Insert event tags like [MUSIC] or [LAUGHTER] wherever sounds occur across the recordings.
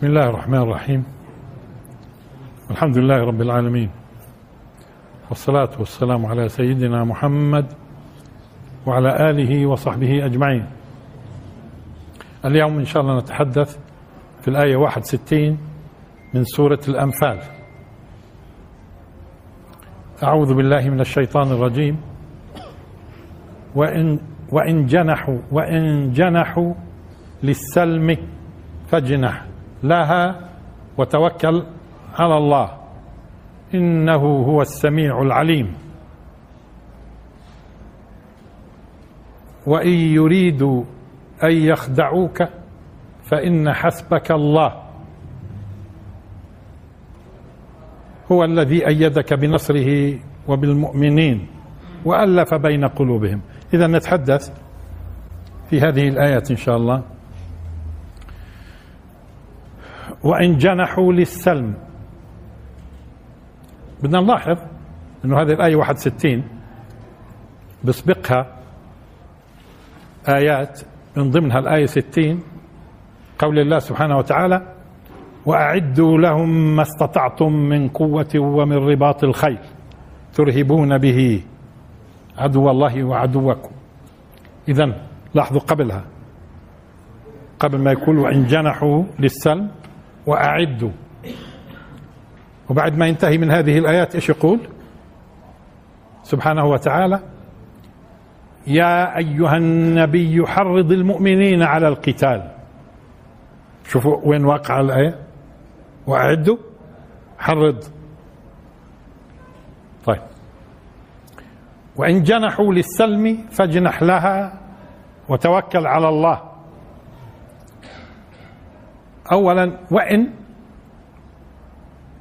بسم الله الرحمن الرحيم. الحمد لله رب العالمين. والصلاة والسلام على سيدنا محمد وعلى آله وصحبه أجمعين. اليوم إن شاء الله نتحدث في الآية 61 من سورة الأنفال. أعوذ بالله من الشيطان الرجيم. وإن وإن جنحوا وإن جنحوا للسلم فاجنح. لها وتوكل على الله. إنه هو السميع العليم. وإن يريدوا أن يخدعوك فإن حسبك الله. هو الذي أيدك بنصره وبالمؤمنين وألف بين قلوبهم. إذا نتحدث في هذه الايات إن شاء الله. وإن جنحوا للسلم. بدنا نلاحظ أنه هذه الآية 61 بسبقها آيات من ضمنها الآية 60 قول الله سبحانه وتعالى وأعدوا لهم ما استطعتم من قوة ومن رباط الخيل ترهبون به عدو الله وعدوكم. إذا لاحظوا قبلها. قبل ما يقول وإن جنحوا للسلم وأعدوا. وبعد ما ينتهي من هذه الآيات إيش يقول؟ سبحانه وتعالى يا أيها النبي حرض المؤمنين على القتال. شوفوا وين واقع الآية. وأعدوا. حرض. طيب. وإن جنحوا للسلم فاجنح لها وتوكل على الله. اولا وإن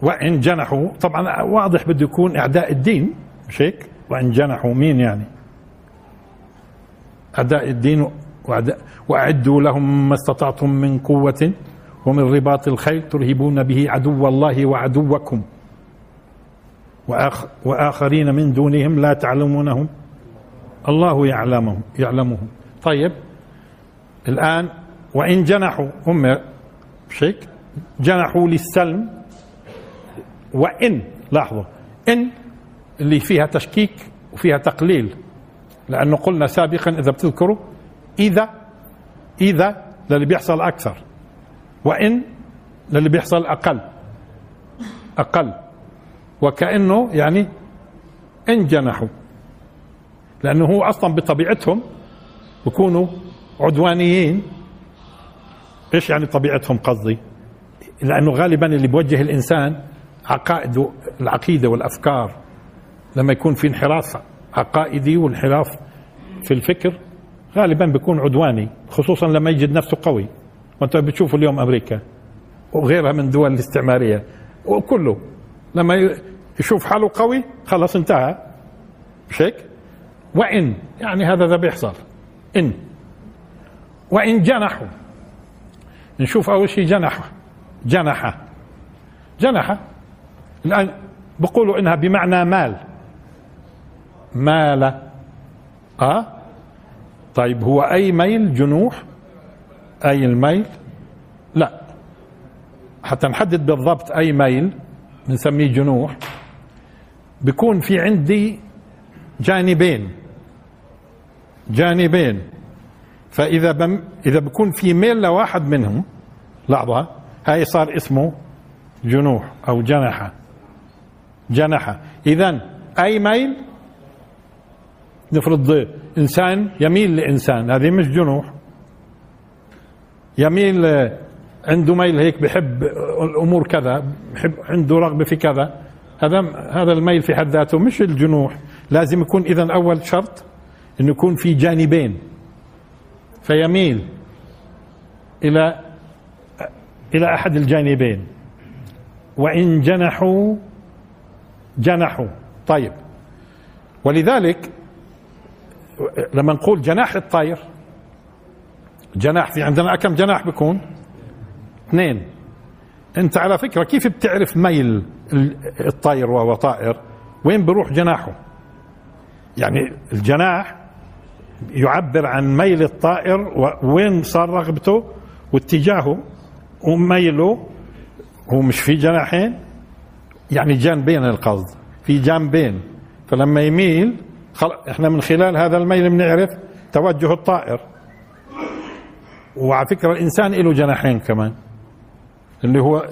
وإن جنحوا. طبعا واضح بده يكون إعداء الدين مش هيك؟ وإن جنحوا. مين يعني؟ أعداء الدين وأعدوا لهم ما استطعتم من قوة ومن رباط الخيل ترهبون به عدو الله وعدوكم. وآخرين من دونهم لا تعلمونهم. الله يعلمهم يعلمهم. طيب الآن وإن جنحوا. هم مش هيك جنحوا للسلم. وإن لاحظوا إن اللي فيها تشكيك وفيها تقليل لأنه قلنا سابقا إذا بتذكروا إذا إذا للي بيحصل أكثر وإن للي بيحصل أقل أقل. وكأنه يعني إن جنحوا لأنه هو أصلا بطبيعتهم بكونوا عدوانيين. إيش يعني طبيعتهم قصدي؟ لأنه غالبا اللي بوجه الإنسان عقائده العقيدة والأفكار لما يكون في انحراف عقائدي وانحراف في الفكر غالبا بيكون عدواني خصوصا لما يجد نفسه قوي. وأنت بتشوفوا اليوم أمريكا وغيرها من الدول الاستعمارية وكله لما يشوف حاله قوي خلاص انتهى. مش هيك؟ وإن يعني هذا ذا بيحصل. إن. وإن جنحوا نشوف أول شيء جنح جنح جنح الآن بقولوا إنها بمعنى مال. مال. آه؟ طيب هو أي ميل؟ جنوح. أي الميل؟ لا. حتى نحدد بالضبط أي ميل بنسميه جنوح. بيكون في عندي جانبين. جانبين. فإذا بم إذا بكون في ميل لواحد منهم لحظة هاي صار اسمه جنوح أو جنحه جنحه اذا أي ميل؟ نفرض إنسان يميل لإنسان هذه مش جنوح. يميل عنده ميل هيك بحب الأمور كذا بحب عنده رغبة في كذا. هذا هذا الميل في حد ذاته مش الجنوح. لازم يكون اذا أول شرط إنه يكون في جانبين. فيميل إلى إلى أحد الجانبين. وإن جنحوا جنحوا. طيب. ولذلك لما نقول جناح الطير جناح في عندنا كم جناح بيكون؟ اثنين. أنت على فكرة كيف بتعرف ميل الطير وهو طائر؟ وين بروح جناحه؟ يعني الجناح يعبر عن ميل الطائر وين صار رغبته واتجاهه وميله هو مش في جناحين يعني جانبين القصد في جانبين. فلما يميل إحنا من خلال هذا الميل بنعرف توجه الطائر. وعلى فكرة الإنسان له جناحين كمان. اللي هو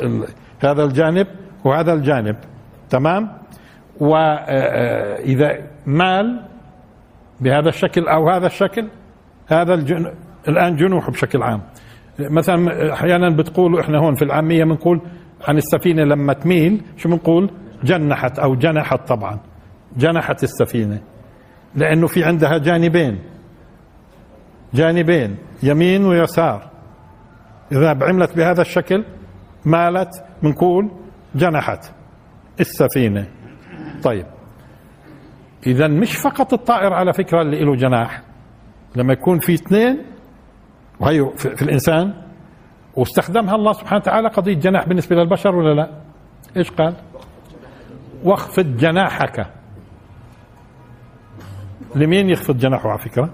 هذا الجانب وهذا الجانب. تمام؟ واذا آه، مال بهذا الشكل أو هذا الشكل؟ هذا الجن... الآن جنوح بشكل عام. مثلا أحيانا بتقولوا إحنا هون في العامية بنقول عن السفينة لما تميل شو بنقول؟ جنحت أو جنحت طبعا. جنحت السفينة. لأنه في عندها جانبين. جانبين يمين ويسار. إذا عملت بهذا الشكل مالت بنقول جنحت السفينة. طيب. اذا مش فقط الطائر على فكرة اللي له جناح لما يكون في اثنين وهي في, الإنسان واستخدمها الله سبحانه وتعالى قضية جناح بالنسبة للبشر ولا لا؟ إيش قال؟ واخفض جناحك لمين يخفض جناحه على فكرة؟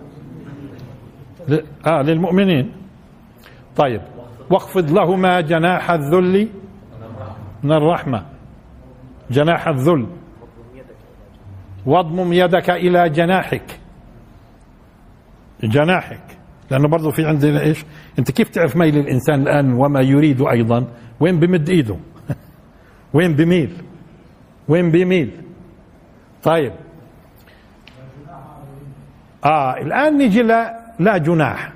ل... آه للمؤمنين طيب واخفض لهما جناح الذل من الرحمة جناح الذل واضمم يدك إلى جناحك. جناحك. لأنه برضه في عندنا إيش؟ أنت كيف تعرف ميل الإنسان الآن وما يريد أيضا؟ وين بمد إيده؟ [LAUGHS] وين بميل؟ وين بيميل طيب. آه الآن نيجي لا لا جناح.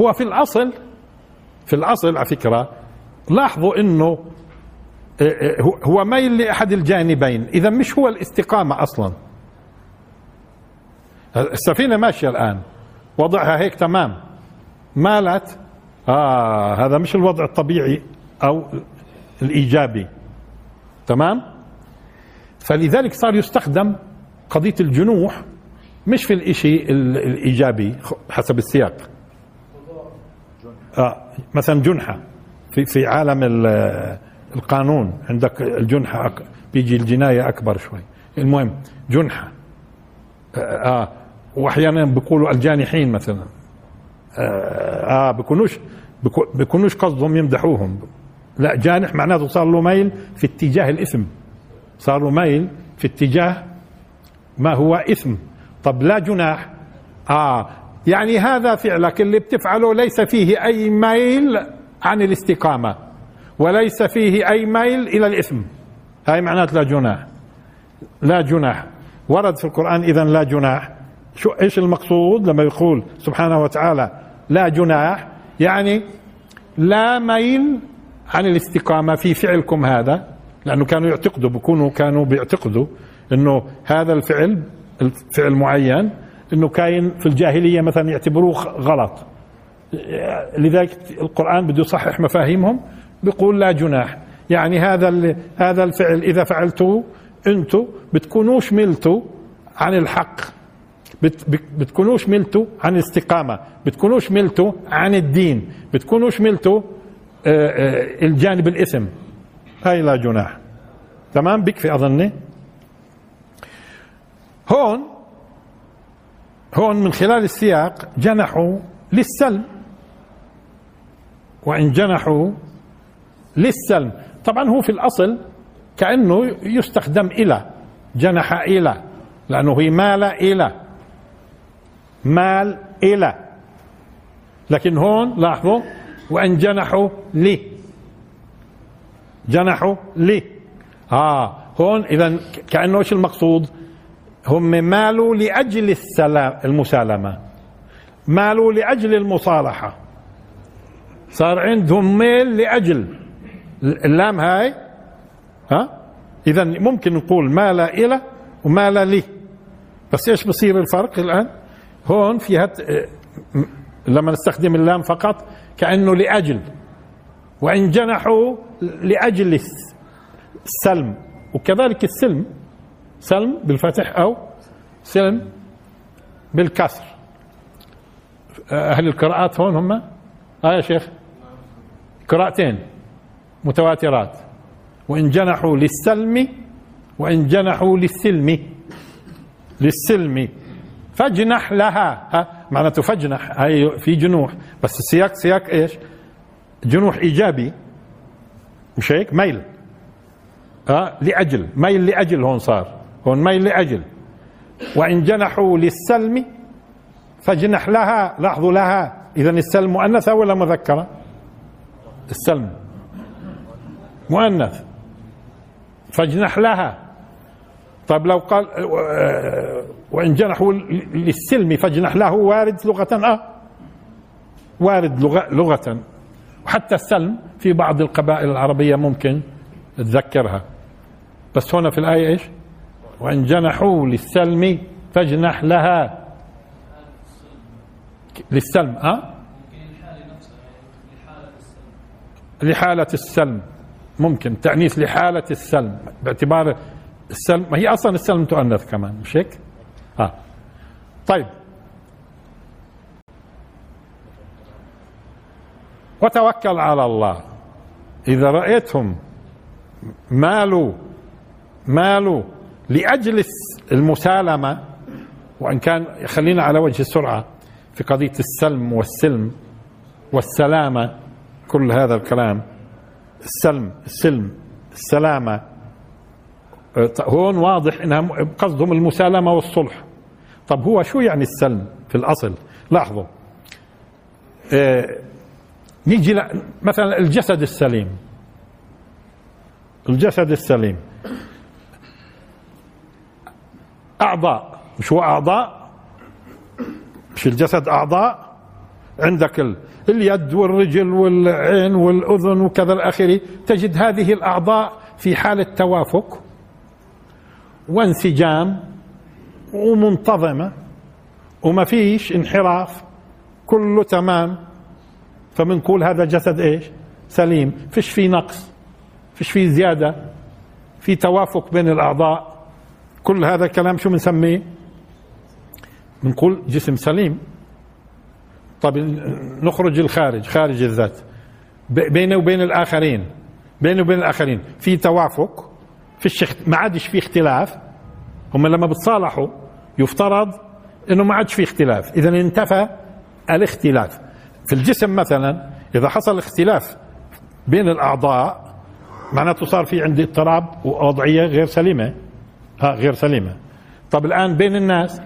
هو في الأصل في الأصل على فكرة لاحظوا إنه آه، آه، هو ميل لأحد الجانبين. إذا مش هو الاستقامة أصلا. السفينة ماشية الآن. وضعها هيك تمام. مالت آه هذا مش الوضع الطبيعي أو الإيجابي. تمام؟ فلذلك صار يستخدم قضية الجنوح مش في الإشي الإيجابي حسب السياق. آه مثلا جنحة في في عالم القانون عندك الجنحة بيجي الجناية أكبر شوي. المهم جنحة. آه, آه واحيانا بيقولوا الجانحين مثلا. آه, آه بيكونوش بيكونوش قصدهم يمدحوهم. لا جانح معناته صار له ميل في اتجاه الإثم. صار له ميل في اتجاه ما هو إثم. طب لا جناح. آه يعني هذا فعلك اللي بتفعله ليس فيه أي ميل عن الاستقامة. وليس فيه أي ميل إلى الإثم. هاي معنات لا جناح. لا جناح. ورد في القرآن اذا لا جناح. شو إيش المقصود لما يقول سبحانه وتعالى لا جناح؟ يعني لا ميل عن الاستقامة في فعلكم هذا لأنه كانوا يعتقدوا بكونوا كانوا بيعتقدوا أنه هذا الفعل الفعل معين أنه كاين في الجاهلية مثلا يعتبروه غلط. لذلك القرآن بده يصحح مفاهيمهم. بيقول لا جناح. يعني هذا هذا الفعل إذا فعلته أنتم بتكونوش ملتوا عن الحق. بتكونوش ملتوا عن الاستقامة. بتكونوش ملتوا عن الدين. بتكونوش ملتوا آه، آه، الجانب الاسم هاي لا جناح. تمام؟ بكفي أظني. هون هون من خلال السياق جنحوا للسلم وإن جنحوا للسلم. طبعا هو في الأصل كأنه يستخدم إلى جنح إلى لأنه هي مال إلى مال إلى. لكن هون لاحظوا وأن جنحوا لي جنحوا لي. آه هون إذا كأنه إيش المقصود؟ هم مالوا لأجل السلام المسالمة. مالوا لأجل المصالحة. صار عندهم ميل لأجل. اللام هاي ها؟ إذا ممكن نقول مال إلى ومال لي. بس إيش بصير الفرق الآن؟ هون فيها لما نستخدم اللام فقط كأنه لأجل. وإن جنحوا لأجل السلم وكذلك السلم. سلم بالفتح أو سلم بالكسر. أهل القراءات هون هم؟ آه يا شيخ. قراءتين. متواترات. وإن جنحوا للسلم وإن جنحوا للسلم. للسلم. فاجنح لها. ها؟ معناته فاجنح. هي في جنوح. بس السياق سياق إيش؟ جنوح إيجابي. مش هيك؟ ميل. ها؟ لأجل. ميل لأجل هون صار. هون ميل لأجل. وإن جنحوا للسلم فاجنح لها. لاحظوا لها. اذا السلم مؤنثة ولا مذكرة؟ السلم. مؤنث. فاجنح لها. طيب لو قال وإن جنحوا للسلم فاجنح له وارد لغة آه وارد لغة لغة. وحتى السلم في بعض القبائل العربية ممكن تذكرها. بس هنا في الآية إيش؟ وإن جنحوا للسلم فاجنح لها. للسلم آه؟ لحالة السلم. ممكن تأنيث لحالة السلم باعتبار السلم ما هي أصلا السلم تؤنث كمان مش هيك؟ آه. طيب وتوكل على الله إذا رأيتهم مالوا مالوا لأجل المسالمة وإن كان خلينا على وجه السرعة في قضية السلم والسلم والسلامة كل هذا الكلام السلم السلم السلامة. هون واضح إنها قصدهم المسالمة والصلح. طب هو شو يعني السلم في الأصل؟ لاحظوا. أه نيجي مثلا الجسد السليم. الجسد السليم. أعضاء. مش هو أعضاء؟ مش الجسد أعضاء؟ عندك اليد والرجل والعين والأذن وكذا الاخره تجد هذه الأعضاء في حاله توافق وانسجام ومنتظمة وما فيش انحراف كله تمام. فبنقول هذا جسد إيش؟ سليم. فيش فيه نقص فيش فيه زيادة في توافق بين الأعضاء. كل هذا الكلام شو بنسميه؟ بنقول جسم سليم. طب نخرج الخارج خارج الذات. بينه وبين الآخرين بينه وبين الآخرين. في توافق في ما عادش في اختلاف. هم لما بتصالحوا يفترض إنه ما عادش في اختلاف. اذا انتفى الاختلاف. في الجسم مثلا إذا حصل اختلاف بين الأعضاء معناته صار في عندي اضطراب ووضعية غير سليمة. ها غير سليمة. طب الآن بين الناس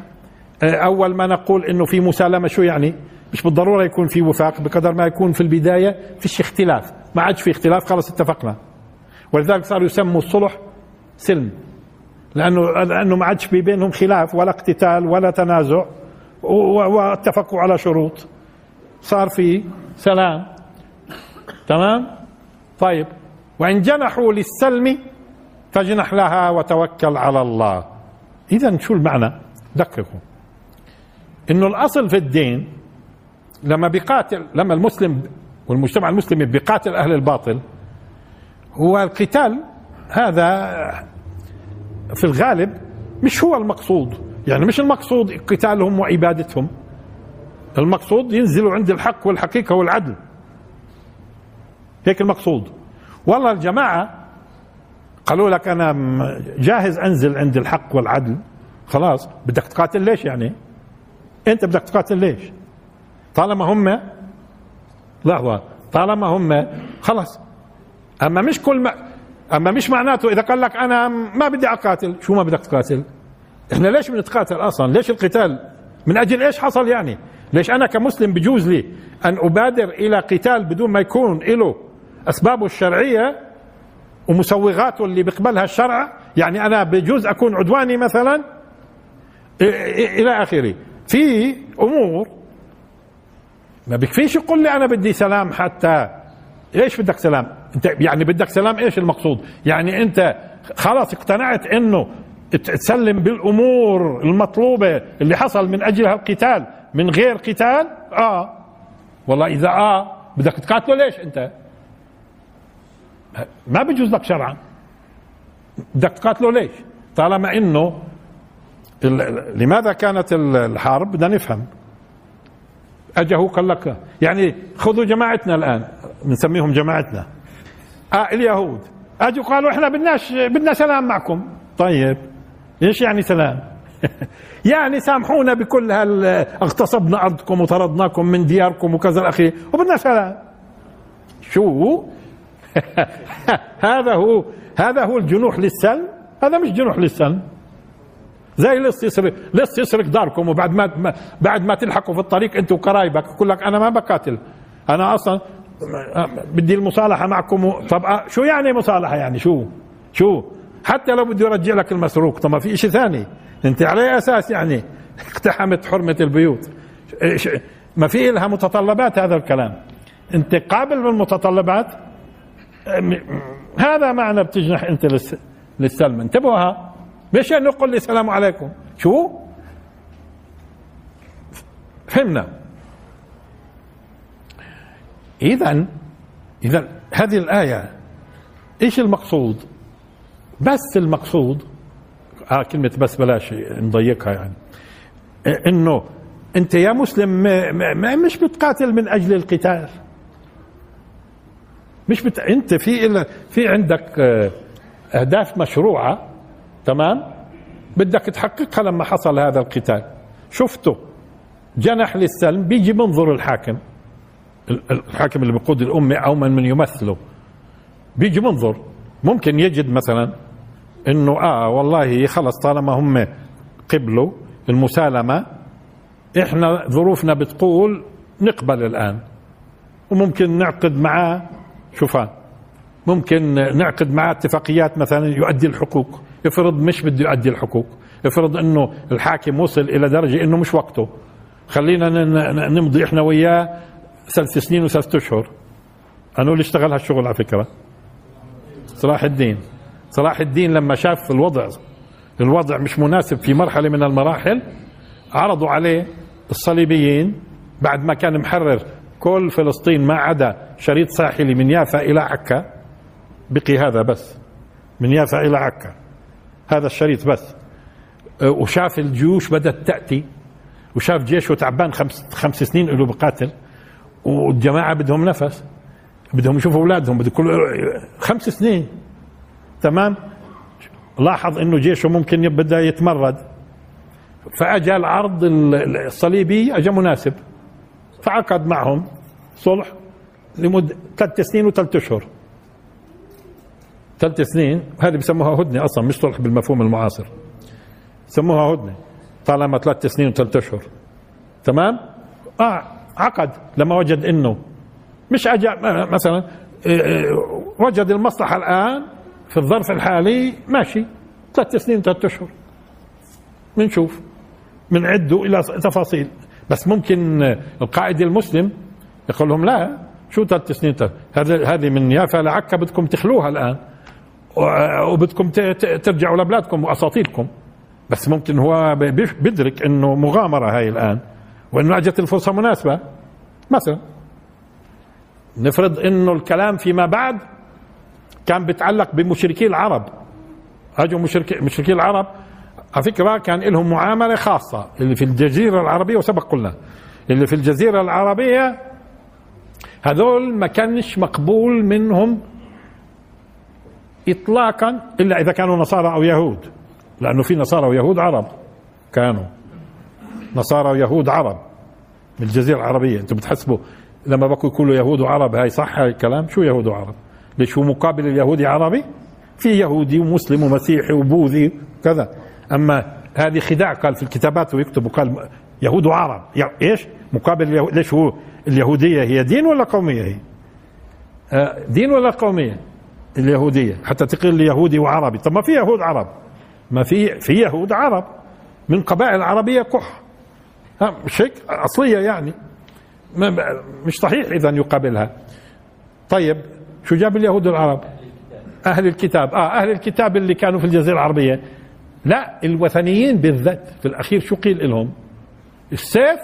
أول ما نقول إنه في مسالمة شو يعني؟ مش بالضرورة يكون في وفاق بقدر ما يكون في البداية فيش اختلاف. ما عادش في اختلاف خلص اتفقنا. ولذلك صاروا يسموا الصلح سلم. لأنه لأنه ما عادش بينهم خلاف ولا اقتتال ولا تنازع واتفقوا على شروط. صار في سلام. تمام؟ طيب. وإن جنحوا للسلم فاجنح لها وتوكل على الله. اذا شو المعنى؟ دققوا. إنه الأصل في الدين لما بيقاتل لما المسلم والمجتمع المسلمي بيقاتل أهل الباطل هو القتال هذا في الغالب مش هو المقصود. يعني مش المقصود قتالهم وعبادتهم. المقصود ينزلوا عند الحق والحقيقة والعدل. هيك المقصود. والله الجماعة قالوا لك أنا جاهز أنزل عند الحق والعدل. خلاص بدك تقاتل ليش يعني؟ أنت بدك تقاتل ليش؟ طالما هم لحظة طالما هم خلاص. أما مش كل ما أما مش معناته إذا قال لك أنا ما بدي أقاتل شو ما بدك تقاتل؟ إحنا ليش بنتقاتل أصلا؟ ليش القتال؟ من أجل إيش حصل يعني؟ ليش أنا كمسلم بجوز لي أن أبادر إلى قتال بدون ما يكون له أسبابه الشرعية ومسوغاته اللي بيقبلها الشرع؟ يعني أنا بجوز أكون عدواني مثلا؟ إلى آخره. في أمور ما بكفيش يقول لي أنا بدي سلام حتى. إيش بدك سلام؟ أنت يعني بدك سلام إيش المقصود؟ يعني أنت خلاص اقتنعت إنه تسلم بالأمور المطلوبة اللي حصل من اجلها القتال من غير قتال؟ آه. والله إذا آه بدك تقاتله ليش أنت؟ ما بيجوز لك شرعا. بدك تقاتله ليش؟ طالما إنه لماذا كانت الحرب؟ بدنا نفهم. اجى هو قال لك يعني خذوا جماعتنا الآن. بنسميهم جماعتنا. آه اليهود. أجوا قالوا إحنا بدناش بدنا سلام معكم. طيب. إيش يعني سلام؟ [LAUGHS] يعني سامحونا بكل هال اغتصبنا أرضكم وطردناكم من دياركم وكذا الأخير. وبدنا سلام. شو؟ [LAUGHS] هذا هو هذا هو الجنوح للسلم. هذا مش جنوح للسلم. زي لص يسرق لص يسرق داركم وبعد ما بعد ما تلحقوا في الطريق انت وقرايبك يقول لك أنا ما بقاتل. أنا أصلا بدي المصالحة معكم طب شو يعني مصالحة يعني؟ شو؟ شو؟ حتى لو بده يرجع لك المسروق طب ما في شيء ثاني. أنت على أساس يعني؟ [LAUGHS] اقتحمت حرمة البيوت. ما في لها متطلبات هذا الكلام. أنت قابل بالمتطلبات؟ هذا معنى بتجنح أنت للسلم. انتبهوا مش انه قل لي السلام عليكم. شو؟ فهمنا. اذا اذا هذه الآية إيش المقصود؟ بس المقصود آه كلمة بس بلاش نضيقها يعني. إنه أنت يا مسلم ما مش بتقاتل من أجل القتال. مش بت... أنت في في عندك آه، أهداف مشروعة تمام؟ بدك تحققها لما حصل هذا القتال. شفته. جنح للسلم بيجي منظر الحاكم. الحاكم اللي بيقود الأمة أو من من يمثله. بيجي منظر. ممكن يجد مثلا إنه آه والله خلص طالما هم قبلوا المسالمة إحنا ظروفنا بتقول نقبل الآن. وممكن نعقد معاه. شوفان. ممكن نعقد معاه اتفاقيات مثلا يؤدي الحقوق. افرض مش بده يؤدي الحقوق افرض إنه الحاكم وصل إلى درجة إنه مش وقته. خلينا نمضي إحنا وياه ثلاث سنين وثلاث أشهر. أنا اللي اشتغل هالشغل على فكرة. صلاح الدين. صلاح الدين لما شاف الوضع الوضع مش مناسب في مرحلة من المراحل عرضوا عليه الصليبيين بعد ما كان محرر كل فلسطين ما عدا شريط ساحلي من يافا إلى عكا. بقي هذا بس. من يافا إلى عكا. هذا الشريط بس وشاف الجيوش بدأت تأتي وشاف جيشه تعبان خمس خمس سنين له بقاتل والجماعة بدهم نفس بدهم يشوفوا أولادهم بده كل خمس سنين. تمام؟ لاحظ إنه جيشه ممكن بدأ يتمرد. فاجى العرض الصليبي اجى مناسب. فعقد معهم صلح لمدة ثلاث سنين وثلاث أشهر. ثلاث سنين هذه بسموها هدنة أصلا مش صلح بالمفهوم المعاصر. سموها هدنة طالما ثلاث سنين وثلاث أشهر. تمام؟ آه عقد لما وجد إنه مش اجى مثلا إيه، إيه، وجد المصلحة الآن في الظرف الحالي ماشي ثلاث سنين ثلاث أشهر. بنشوف بنعده إلى تفاصيل. بس ممكن القائد المسلم يقول لهم لا شو ثلاث سنين هذه هذه من يافا لعكا بدكم تخلوها الآن. وبدكم ترجعوا لبلادكم وأساطيلكم. بس ممكن هو بيدرك إنه مغامرة هاي الآن. وإنه أجت الفرصة مناسبة. مثلا نفرض إنه الكلام فيما بعد كان بيتعلق بمشركي العرب. اجوا مشركي مشركي العرب. على فكرة كان لهم معاملة خاصة. اللي في الجزيرة العربية وسبق قلنا. اللي في الجزيرة العربية هذول ما كانش مقبول منهم اطلاقا إلا إذا كانوا نصارى أو يهود لأنه في نصارى ويهود عرب. كانوا نصارى ويهود عرب من الجزيرة العربية. أنتم بتحسبوا لما بقوا يقولوا يهود وعرب هاي صح هاي الكلام؟ شو يهود وعرب؟ ليش هو مقابل اليهودي عربي؟ في يهودي ومسلم ومسيحي وبوذي كذا أما هذه خداع قال في الكتابات ويكتب قال يهود وعرب. إيش؟ مقابل اليهود. ليش هو اليهودية هي دين ولا قومية هي؟ آه، دين ولا قومية؟ اليهودية حتى تقول لي يهودي وعربي. طب ما في يهود عرب؟ ما في في يهود عرب. من قبائل عربية كح. مش هيك أصلية يعني. مش صحيح إذا يقابلها. طيب شو جاب اليهود والعرب أهل الكتاب. آه أهل الكتاب اللي كانوا في الجزيرة العربية. لا الوثنيين بالذات. في الأخير شو قيل لهم؟ السيف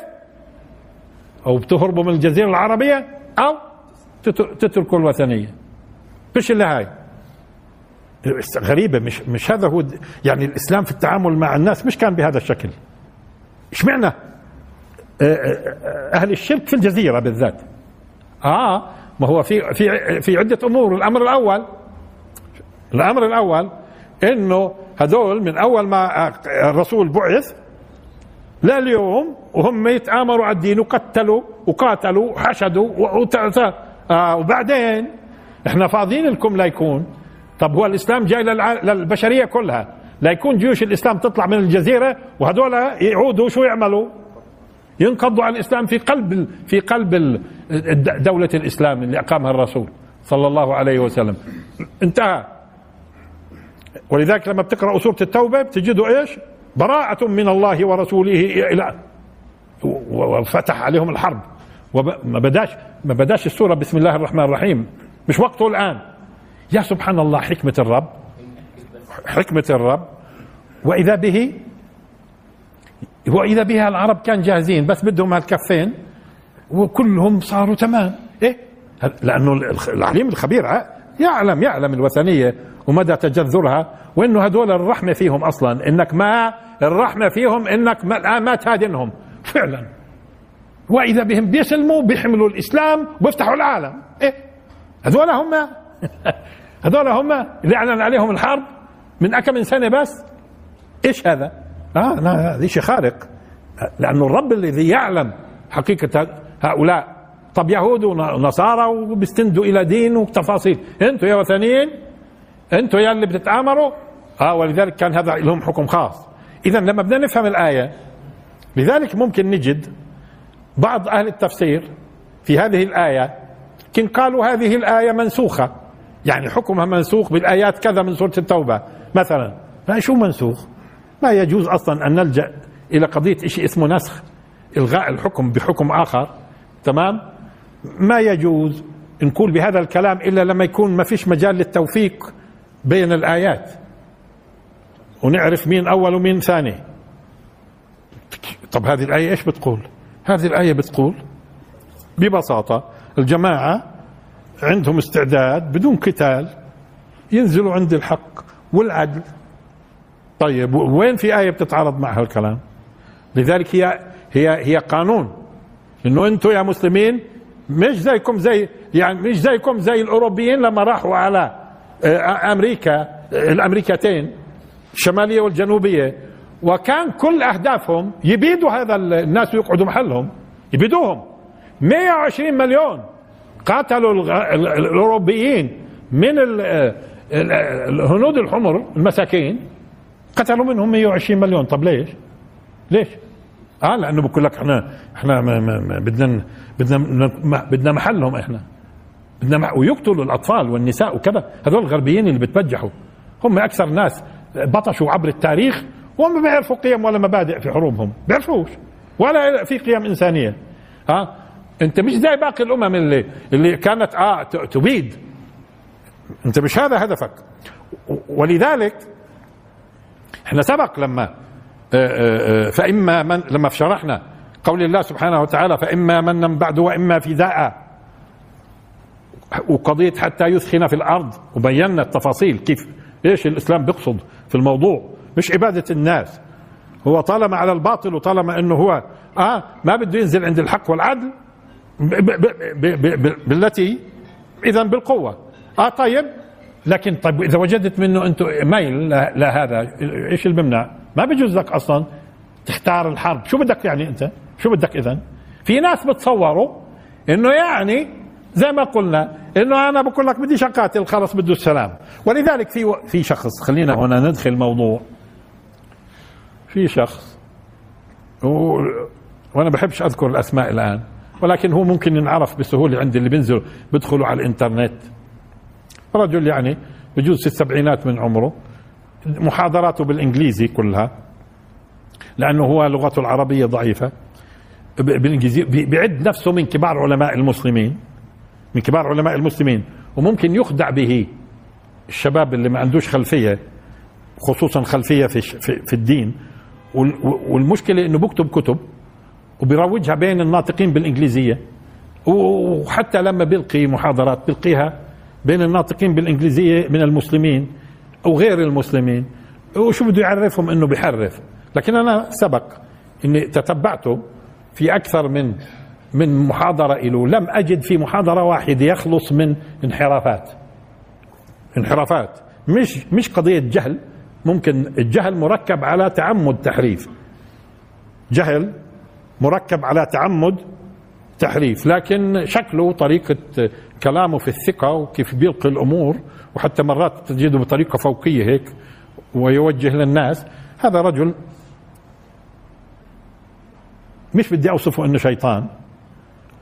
أو بتهربوا من الجزيرة العربية أو تتركوا الوثنية. فيش الا هاي. غريبة مش مش هذا هو يعني الإسلام في التعامل مع الناس مش كان بهذا الشكل. آه، آه، أهل الشرك في الجزيرة بالذات. آه ما هو في في في عدة أمور. الأمر الأول الأمر الأول إنه هذول من أول ما الرسول بعث لليوم وهم يتآمروا على الدين وقتلوا وقاتلوا وحشدوا آه وبعدين إحنا فاضيين لكم لا يكون. طب هو الإسلام جاي للبشرية كلها. لا يكون جيوش الإسلام تطلع من الجزيرة وهذول يعودوا شو يعملوا؟ ينقضوا على الإسلام في قلب في قلب دولة الإسلام اللي أقامها الرسول صلى الله عليه وسلم. انتهى. ولذلك لما بتقرأوا سورة التوبة بتجدوا إيش؟ براءة من الله ورسوله إلى وفتح عليهم الحرب. وما بداش ما بداش السورة بسم الله الرحمن الرحيم. مش وقته الآن. يا سبحان الله حكمة الرب. حكمة الرب. وإذا به وإذا بها العرب كان جاهزين بس بدهم هالكفين وكلهم صاروا تمام. إيه؟ لأنه العليم الخبير يعلم يعلم الوثنية ومدى تجذرها وإنه هدول الرحمة فيهم أصلا. إنك ما الرحمة فيهم إنك ما, ما تهادنهم فعلا. وإذا بهم بيسلموا بيحملوا الإسلام وبيفتحوا العالم. إيه؟ هذول هم؟ [LAUGHS] هذول هم اللي أعلن عليهم الحرب؟ من أكم من سنه بس إيش هذا؟ آه هذا شيء خارق. لأنه الرب الذي يعلم حقيقة هؤلاء طب يهود ونصارى وبيستندوا إلى دين وتفاصيل. أنتم يا وثنيين؟ أنتم يا اللي بتتآمروا؟ آه ولذلك كان هذا لهم حكم خاص. اذا لما بدنا نفهم الآية لذلك ممكن نجد بعض أهل التفسير في هذه الآية كن قالوا هذه الآية منسوخة. يعني حكمها منسوخ بالآيات كذا من سورة التوبة مثلا. شو منسوخ؟ ما يجوز أصلا أن نلجأ إلى قضية شيء اسمه نسخ إلغاء الحكم بحكم آخر. تمام؟ ما يجوز نقول بهذا الكلام إلا لما يكون ما فيش مجال للتوفيق بين الآيات. ونعرف مين أول ومين ثاني. طب هذه الآية إيش بتقول؟ هذه الآية بتقول ببساطة الجماعة عندهم استعداد بدون قتال ينزلوا عند الحق والعدل. طيب وين في آية بتتعارض مع هالكلام؟ لذلك هي هي هي قانون. إنه أنتم يا مسلمين مش زيكم زي يعني مش زيكم زي الأوروبيين لما راحوا على آه، أمريكا الأمريكتين الشمالية والجنوبية. وكان كل أهدافهم يبيدوا هذا الناس ويقعدوا محلهم يبيدوهم. 120 مليون قاتلوا الأوروبيين من الهنود الحمر المساكين قتلوا منهم 120 مليون. طب ليش؟ ليش؟ آه لأنه بقول لك إحنا إحنا بدنا بدنا بدنا محلهم إحنا. انما ويقتلوا الأطفال والنساء وكذا. هذول الغربيين اللي بتبجحوا. هم أكثر ناس بطشوا عبر التاريخ وما بيعرفوا قيم ولا مبادئ في حروبهم. بيعرفوش. ولا في قيم إنسانية. ها انت مش زي باقي الأمم اللي اللي كانت آه تبيد. انت مش هذا هدفك. ولذلك إحنا سبق لما آه، آه، آه، فإما من لما شرحنا قول الله سبحانه وتعالى فإما من بعد وإما فداء وقضيه حتى يثخن في الأرض. وبينا التفاصيل كيف إيش الإسلام بيقصد في الموضوع. مش عبادة الناس. هو طالما على الباطل وطالما إنه هو آه ما بده ينزل عند الحق والعدل بالتي اذا بالقوة آه طيب لكن طيب إذا وجدت منه أنت ميل لهذا إيش اللي بمنع؟ ما بيجوز لك أصلا تختار الحرب، شو بدك يعني أنت؟ شو بدك اذا؟ في ناس بتصوروا إنه يعني زي ما قلنا إنه أنا بقول لك بديش أقاتل خلص بده السلام ولذلك في و... في شخص خلينا هنا ندخل الموضوع في شخص و... وأنا بحبش أذكر الأسماء الآن ولكن هو ممكن ينعرف بسهولة عند اللي بينزلوا بيدخلوا على الإنترنت. رجل يعني بجوز في السبعينات من عمره محاضراته بالإنجليزي كلها لأنه هو لغته العربية ضعيفة. بالإنجليزي بيعد نفسه من كبار علماء المسلمين من كبار علماء المسلمين وممكن يخدع به الشباب اللي ما عندوش خلفية خصوصا خلفية في في الدين. والمشكلة إنه بكتب كتب. وبيروجها بين الناطقين بالإنجليزية. وحتى لما بيلقي محاضرات بيلقيها بين الناطقين بالإنجليزية من المسلمين أو غير المسلمين. وشو بده يعرفهم؟ إنه بيحرف. لكن أنا سبق إني تتبعته في أكثر من من محاضرة له لم أجد في محاضرة واحدة يخلص من انحرافات. انحرافات. مش مش قضية جهل. ممكن الجهل مركب على تعمد تحريف. جهل مركب على تعمد تحريف لكن شكله طريقة كلامه في الثقة وكيف بيلقي الأمور وحتى مرات تجده بطريقة فوقية هيك ويوجه للناس هذا رجل مش بدي أوصفه أنه شيطان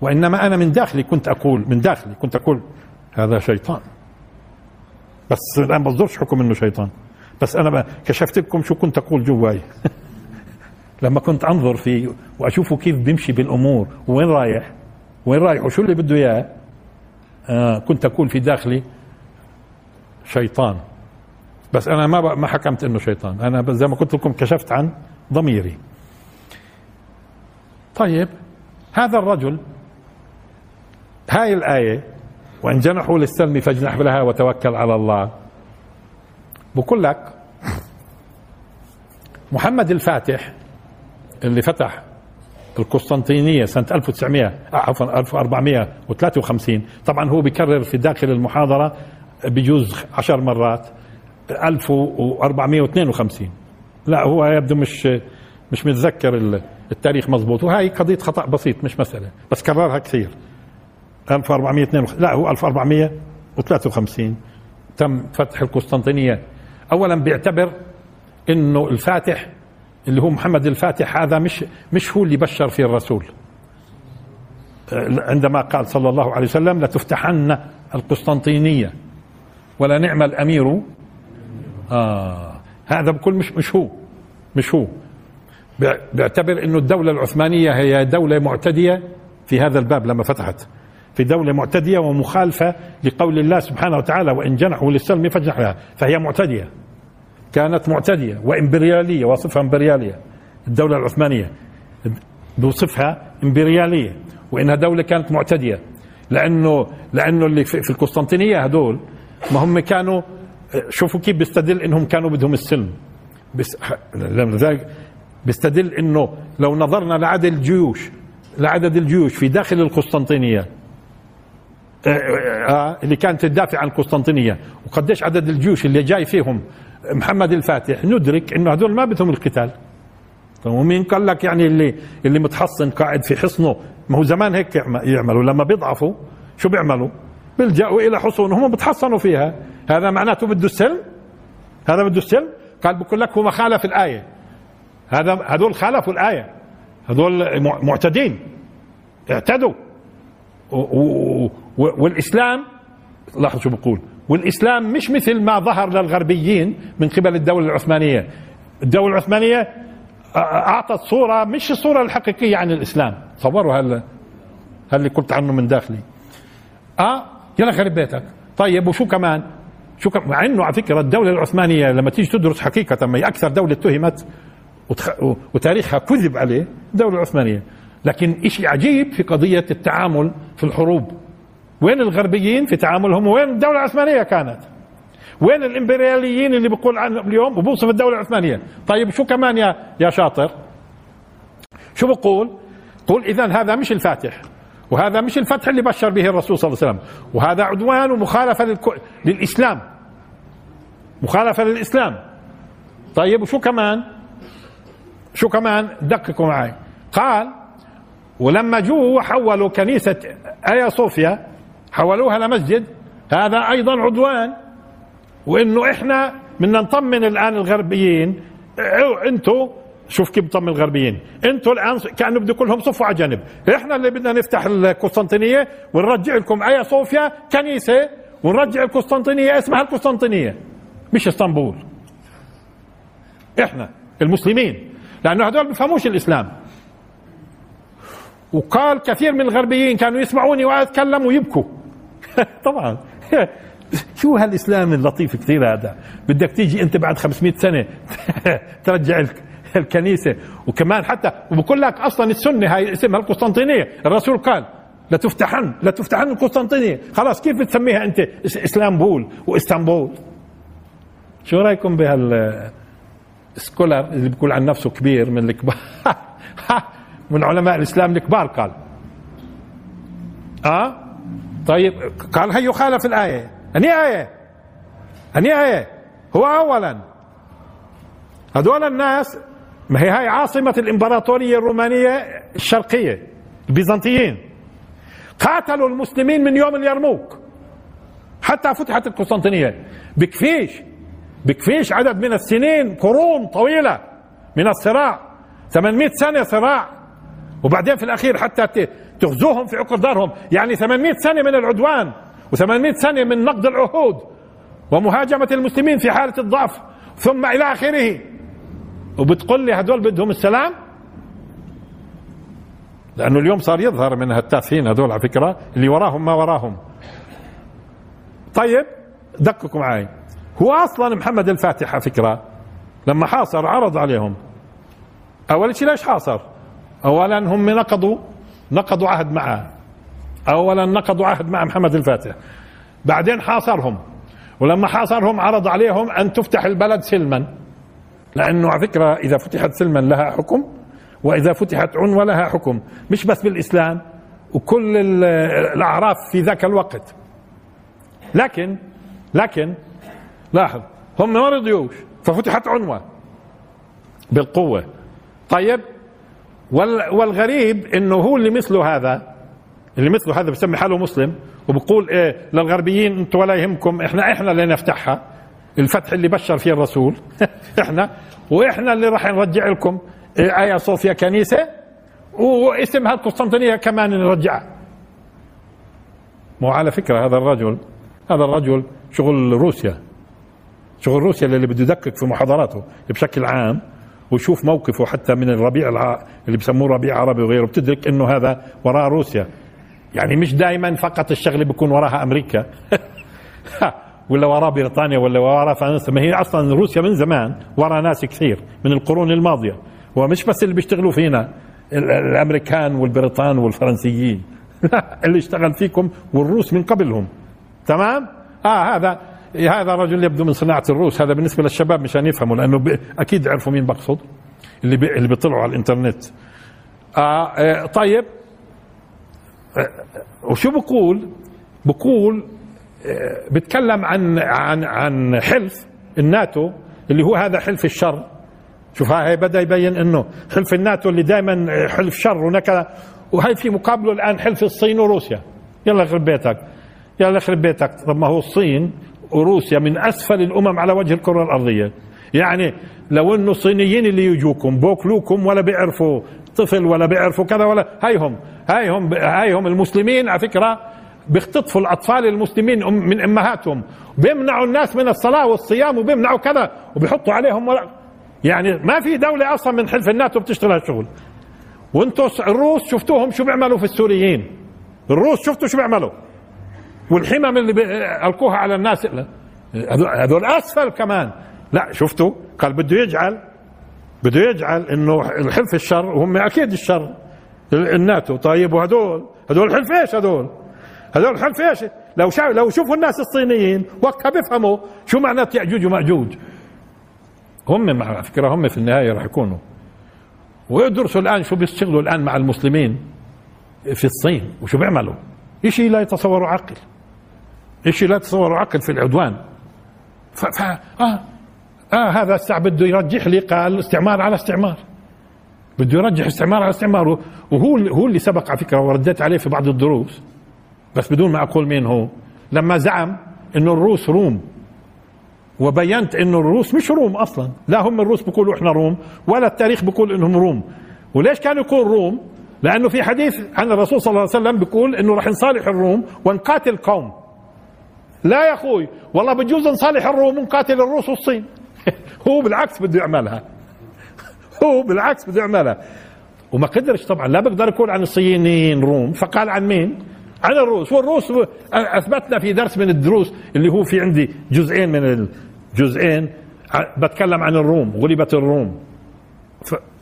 وإنما أنا من داخلي كنت أقول من داخلي كنت أقول هذا شيطان. بس الآن بصدرش حكم أنه شيطان. بس أنا كشفت لكم شو كنت أقول جواي. [LAUGHS] لما كنت أنظر فيه وأشوفه كيف بيمشي بالأمور وين رايح؟ وين رايح؟ وشو اللي بده إياه؟ آه كنت أقول في داخلي شيطان. بس أنا ما ما حكمت إنه شيطان. أنا زي ما قلت لكم كشفت عن ضميري. طيب هذا الرجل هاي الآية وإن جنحوا للسلم فاجنح لها وتوكل على الله. بقول لك محمد الفاتح اللي فتح القسطنطينية سنة 1900 آه، عفوا 1453 طبعا هو بيكرر في داخل المحاضرة بجوز عشر مرات 1452 لا هو يبدو مش مش متذكر التاريخ مضبوط. وهي قضية خطأ بسيط مش مسألة بس كررها كثير. 1452 لا هو 1453 تم فتح القسطنطينية. اولا بيعتبر إنه الفاتح اللي هو محمد الفاتح هذا مش مش هو اللي بشر فيه الرسول. عندما قال صلى الله عليه وسلم لتفتحن القسطنطينية ولا نعم الأمير. آه هذا بكل مش مش هو مش هو. بيعتبر إنه الدولة العثمانية هي دولة معتدية في هذا الباب لما فتحت. في دولة معتدية ومخالفة لقول الله سبحانه وتعالى وإن جنحوا للسلم فاجنح لها فهي معتدية. كانت معتدية وإمبريالية وصفها إمبريالية. الدولة العثمانية بوصفها إمبريالية وإنها دولة كانت معتدية. لأنه لأنه اللي في القسطنطينية هدول ما هم كانوا شوفوا كيف بيستدل إنهم كانوا بدهم السلم. بس لذلك بيستدل إنه لو نظرنا لعدد الجيوش لعدد الجيوش في داخل القسطنطينية آه، آه، آه، اللي كانت تدافع عن القسطنطينية وقديش عدد الجيوش اللي جاي فيهم محمد الفاتح ندرك إنه هذول ما بدهم القتال. طيب ومين قال لك يعني اللي اللي متحصن قاعد في حصنه؟ ما هو زمان هيك يعملوا. لما بيضعفوا شو بيعملوا؟ بيلجأوا إلى حصون هم بتحصنوا فيها. هذا معناته بده السلم هذا بده السلم قال بقول لك هو خالف الآية. هذا هذول خالفوا الآية. هذول معتدين. اعتدوا. والإسلام لاحظوا شو بقول. والإسلام مش مثل ما ظهر للغربيين من قبل الدولة العثمانية. الدولة العثمانية أعطت صورة مش الصورة الحقيقية عن الإسلام. تصوروا هل هل قلت عنه من داخلي. آه يلا خرب بيتك. طيب وشو كمان؟ شو كمان مع إنه على فكرة الدولة العثمانية لما تيجي تدرس حقيقة ما هي أكثر دولة اتهمت وتخ... وتاريخها كذب عليه الدولة العثمانية. لكن شيء عجيب في قضية التعامل في الحروب. وين الغربيين في تعاملهم؟ وين الدولة العثمانية كانت؟ وين الإمبرياليين اللي بيقول عنهم اليوم وبوصف الدولة العثمانية؟ طيب شو كمان يا يا شاطر؟ شو بقول؟ قول اذا هذا مش الفاتح وهذا مش الفتح اللي بشر به الرسول صلى الله عليه وسلم وهذا عدوان ومخالفة للك... للإسلام. مخالفة للإسلام. طيب وشو كمان؟ شو كمان؟ دققوا معي. قال ولما جو حولوا كنيسة آيا صوفيا حولوها لمسجد هذا أيضا عدوان. وإنه إحنا بدنا نطمن الآن الغربيين. أنتوا شوف كيف بطمن الغربيين. إنتوا الآن كانوا بده كلهم صفوا على جنب إحنا اللي بدنا نفتح القسطنطينية ونرجع لكم. أيا صوفيا كنيسة ونرجع القسطنطينية. اسمها القسطنطينية. مش إسطنبول. إحنا المسلمين. لأنه هذول بيفهموش الإسلام. وقال كثير من الغربيين كانوا يسمعوني وأتكلم ويبكوا. [LAUGHS] طبعا. [LAUGHS] شو هالإسلام اللطيف كثير هذا؟ بدك تيجي أنت بعد 500 سنة [LAUGHS] ترجع الكنيسة. وكمان حتى وبقول لك أصلا السنة هاي اسمها القسطنطينية. الرسول قال لا تفتحن لا تفتحن القسطنطينية. خلاص كيف بتسميها أنت؟ إسلامبول واسطنبول شو رأيكم بهال سكولر اللي بيقول عن نفسه كبير من الكبار؟ من علماء الإسلام الكبار قال. آه؟ طيب قال هي يخالف الآية. أني آية؟ أني آية. هو أولا. هذول الناس ما هي هاي عاصمة الإمبراطورية الرومانية الشرقية البيزنطيين. قاتلوا المسلمين من يوم اليرموك. حتى فتحت القسطنطينية. بكفيش بكفيش عدد من السنين قرون طويلة من الصراع. 800 سنة صراع. وبعدين في الأخير حتى تغزوهم في عقر دارهم. يعني 800 سنة من العدوان و800 سنة من نقض العهود ومهاجمة المسلمين في حالة الضعف. ثم إلى آخره. وبتقول لي هدول بدهم السلام؟ لأنه اليوم صار يظهر من هالتافهين هدول على فكرة اللي وراهم ما وراهم. طيب دققوا معي. هو أصلا محمد الفاتح على فكرة لما حاصر عرض عليهم. أول شيء ليش حاصر؟ أولا هم نقضوا نقضوا عهد معه أولا نقضوا عهد مع محمد الفاتح بعدين حاصرهم ولما حاصرهم عرض عليهم أن تفتح البلد سلما لأنه على فكرة إذا فتحت سلما لها حكم وإذا فتحت عنوة لها حكم مش بس بالإسلام وكل الأعراف في ذاك الوقت. لكن لكن لاحظ هم ما رضيوش ففتحت عنوة بالقوة. طيب والغريب إنه هو اللي مثله هذا اللي مثله هذا بسمي حاله مسلم وبقول إيه للغربيين أنتم ولا يهمكم إحنا إحنا اللي نفتحها الفتح اللي بشر فيه الرسول [LAUGHS] إحنا وإحنا اللي راح نرجع لكم ايا صوفيا كنيسة واسمها القسطنطينيه كمان نرجعها مو على فكرة هذا الرجل هذا الرجل شغل روسيا شغل روسيا اللي بده يدقق في محاضراته بشكل عام. ويشوف موقفه حتى من الربيع الع... اللي بسموه ربيع عربي وغيره بتدرك إنه هذا وراء روسيا. يعني مش دائما فقط الشغلة بيكون وراها أمريكا. [LAUGHS] ولا وراء بريطانيا ولا وراء فرنسا. ما هي أصلا روسيا من زمان وراء ناس كثير من القرون الماضية. ومش بس اللي بيشتغلوا فينا الأمريكان والبريطان والفرنسيين. [LAUGHS] اللي اشتغل فيكم والروس من قبلهم. تمام؟ آه هذا هذا رجل يبدو من صناعة الروس. هذا بالنسبة للشباب مشان يفهموا لأنه أكيد يعرفوا مين بقصد اللي بي اللي بيطلعوا على الإنترنت. آه, آه طيب. آه وشو بقول؟ بقول آه بتكلم عن عن عن حلف الناتو اللي هو هذا حلف الشر. شوف هاي بدأ يبين إنه حلف الناتو اللي دائما حلف شر ونكذا وهي في مقابله الآن حلف الصين وروسيا. يلا يخرب بيتك يلا يخرب بيتك. طب ما هو الصين وروسيا من أسفل الأمم على وجه الكرة الأرضية. يعني لو إنه الصينيين اللي يجوكم بوكلوكم ولا بيعرفوا طفل ولا بيعرفوا كذا ولا هيهم هيهم هيهم المسلمين على فكرة بيختطفوا الأطفال المسلمين من أمهاتهم بيمنعوا الناس من الصلاة والصيام وبيمنعوا كذا وبيحطوا عليهم ورق يعني ما في دولة أصلا من حلف الناتو بتشتغل هالشغل وأنتم الروس شفتوهم شو بيعملوا في السوريين؟ الروس شفتوا شو بيعملوا؟ والحمم اللي ألقوها على الناس. هذول أسفل كمان. لا شفتوا؟ قال بده يجعل بده يجعل إنه الحلف الشر وهم أكيد الشر. الناتو طيب وهدول هدول حلف إيش هدول هدول حلف إيش؟ لو شا... لو شوفوا الناس الصينيين وقتها بيفهموا شو معنات يأجوج ومأجوج. هم على فكرة هم في النهاية راح يكونوا. ويدرسوا الآن شو بيشتغلوا الآن مع المسلمين في الصين وشو بيعملوا؟ شيء لا يتصوروا عقل. شيء لا يتصوروا عقل في العدوان. ف... ف... آه. آه هذا الساعة بده يرجح لي قال استعمار على استعمار. بده يرجح استعمار على استعمار وهو هو اللي سبق على فكرة ورديت عليه في بعض الدروس. بس بدون ما أقول مين هو. لما زعم إنه الروس روم وبينت إنه الروس مش روم أصلا. لا هم الروس بيقولوا إحنا روم ولا التاريخ بيقول إنهم روم. وليش كانوا يقول روم؟ لأنه في حديث عن الرسول صلى الله عليه وسلم بيقول إنه راح نصالح الروم ونقاتل قوم. لا يا أخوي والله بجوز نصالح الروم ونقاتل الروس والصين. [LAUGHS] هو بالعكس بده يعملها. [LAUGHS] هو بالعكس بده يعملها. وما قدرش طبعا لا بقدر يقول عن الصينيين روم. فقال عن مين؟ عن الروس. والروس أثبتنا في درس من الدروس اللي هو في عندي جزئين من الجزئين بتكلم عن الروم غلبت الروم.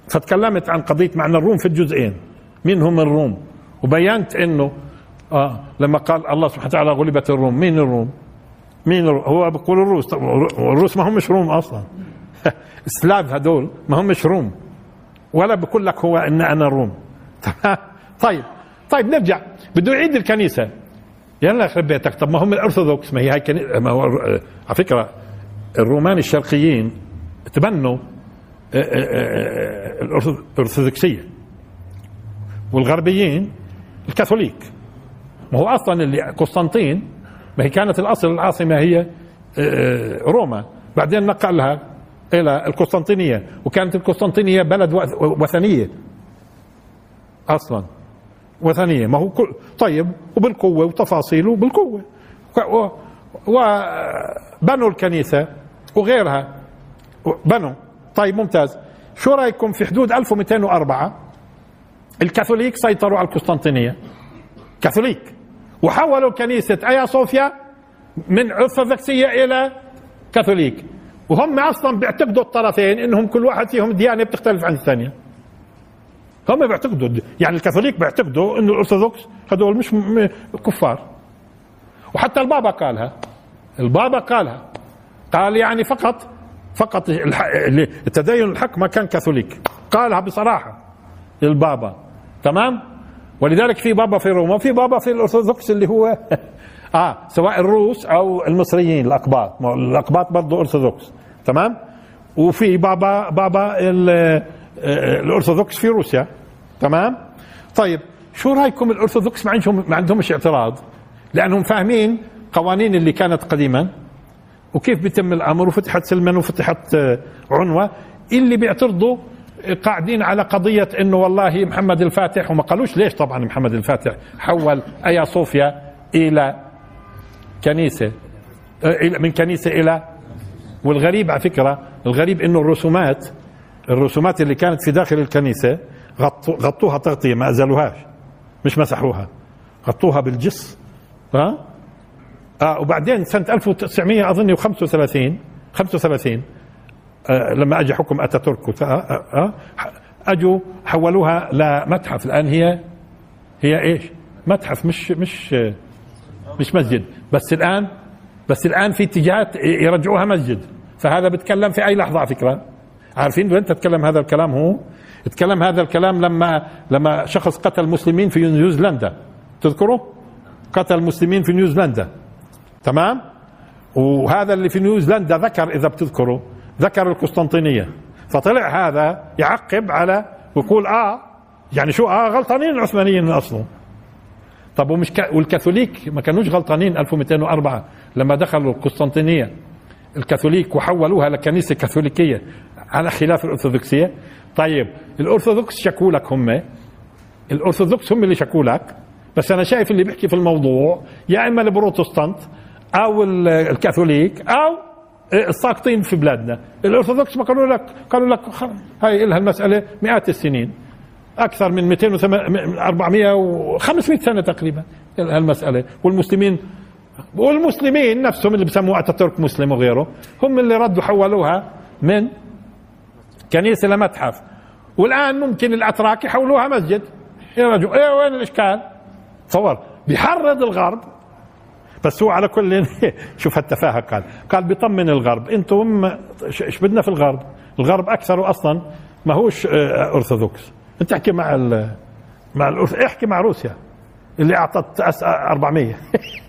فتكلمت عن قضية معنى الروم في الجزئين. مين هم الروم؟ وبينت إنه آه. لما قال الله سبحانه وتعالى غلبت الروم. مين الروم؟ مين الروم؟ هو بقول الروس. الروس ما همش روم أصلا. [LAUGHS] سلاف هدول ما همش روم. ولا بقول لك هو ان أنا روم. [LAUGHS] طيب. طيب نرجع. بده يعيد الكنيسة. يلا يخرب بيتك طب ما هم الأرثوذكس. ما هي هاي كنيسة ما هو على فكرة الرومان الشرقيين تبنوا آه، آه، آه، الأرثوذكسية. والغربيين الكاثوليك. ما هو أصلا اللي قسطنطين ما هي كانت الأصل العاصمة هي آه، روما. بعدين نقلها إلى القسطنطينية وكانت القسطنطينية بلد وثنية. أصلا وثنية. ما هو كل طيب وبالقوة وتفاصيله بالقوه وبنوا الكنيسة وغيرها. بنوا. طيب ممتاز. شو رأيكم في حدود 1204 الكاثوليك سيطروا على القسطنطينية. كاثوليك. وحولوا كنيسه أيا صوفيا؟ من ارثوذكسيه إلى كاثوليك. وهم أصلا بيعتقدوا الطرفين إنهم كل واحد فيهم ديانة بتختلف عن الثانية. هم بيعتقدوا يعني الكاثوليك بيعتقدوا إنه الأرثوذكس هذول مش كفار. وحتى البابا قالها. البابا قالها. قال يعني فقط فقط التدين الحق ما كان كاثوليك. قالها بصراحة البابا. تمام؟ ولذلك في بابا في روما وفي بابا في الأرثوذكس اللي هو [LAUGHS] آه سواء الروس أو المصريين الاقباط الأقباط برضه أرثوذكس تمام؟ وفي بابا بابا آه، الأرثوذكس في روسيا تمام؟ طيب شو رأيكم الأرثوذكس ما عندهم ما عندهمش اعتراض؟ لأنهم فاهمين قوانين اللي كانت قديما وكيف بيتم الأمر وفتحت سلما وفتحت آه، عنوة اللي بيعترضوا قاعدين على قضية إنه والله محمد الفاتح وما قالوش ليش طبعا محمد الفاتح حول أيا صوفيا إلى كنيسة من كنيسة إلى والغريب على فكرة الغريب إنه الرسومات الرسومات اللي كانت في داخل الكنيسة غطوها تغطية ما أزالوهاش مش مسحوها غطوها بالجص. ها؟ آه وبعدين سنة 1900 أظن 35 35 آه لما أجى حكم أتاتورك آه آه, آه، أجوا حولوها لمتحف الآن هي هي إيش؟ متحف مش مش مش مسجد. بس الآن بس الآن في اتجاهات يرجعوها مسجد. فهذا بتكلم في أي لحظة على فكرة. عارفين وين تتكلم هذا الكلام هو؟ تكلم هذا الكلام لما لما شخص قتل مسلمين في نيوزيلندا. تذكروا؟ قتل مسلمين في نيوزيلندا. تمام؟ وهذا اللي في نيوزيلندا ذكر إذا بتذكروا. ذكر القسطنطينية. فطلع هذا يعقب على ويقول آه يعني شو آه غلطانين العثمانيين من اصله طب ومش ك... والكاثوليك ما كانوش غلطانين 1204 لما دخلوا القسطنطينية. الكاثوليك وحولوها لكنيسة كاثوليكية على خلاف الأرثوذكسية. طيب الأرثوذكس شكوا لك هم. الأرثوذكس هم اللي شكوا لك بس أنا شايف اللي بيحكي في الموضوع يا إما البروتستانت أو الكاثوليك أو الساقطين في بلادنا. الأرثوذكس ما قالوا لك قالوا لك هاي لها المسألة مئات السنين. أكثر من 200 400 و 500 سنة تقريبا المسألة. والمسلمين والمسلمين نفسهم اللي بسموها أتاتورك مسلم وغيره هم اللي ردوا حولوها من كنيسة لمتحف والآن ممكن الأتراك يحولوها مسجد. يا رجل إيه وين الإشكال؟ تصور. بيحرض الغرب بس هو على كل [LAUGHS] شوف التفاهه قال. قال بيطمن الغرب. أنتم إيش بدنا في الغرب؟ الغرب أكثر أصلا ما هوش آه، أرثوذكس. انت احكي مع ال مع الأرث... احكي مع روسيا. اللي أعطت أس 400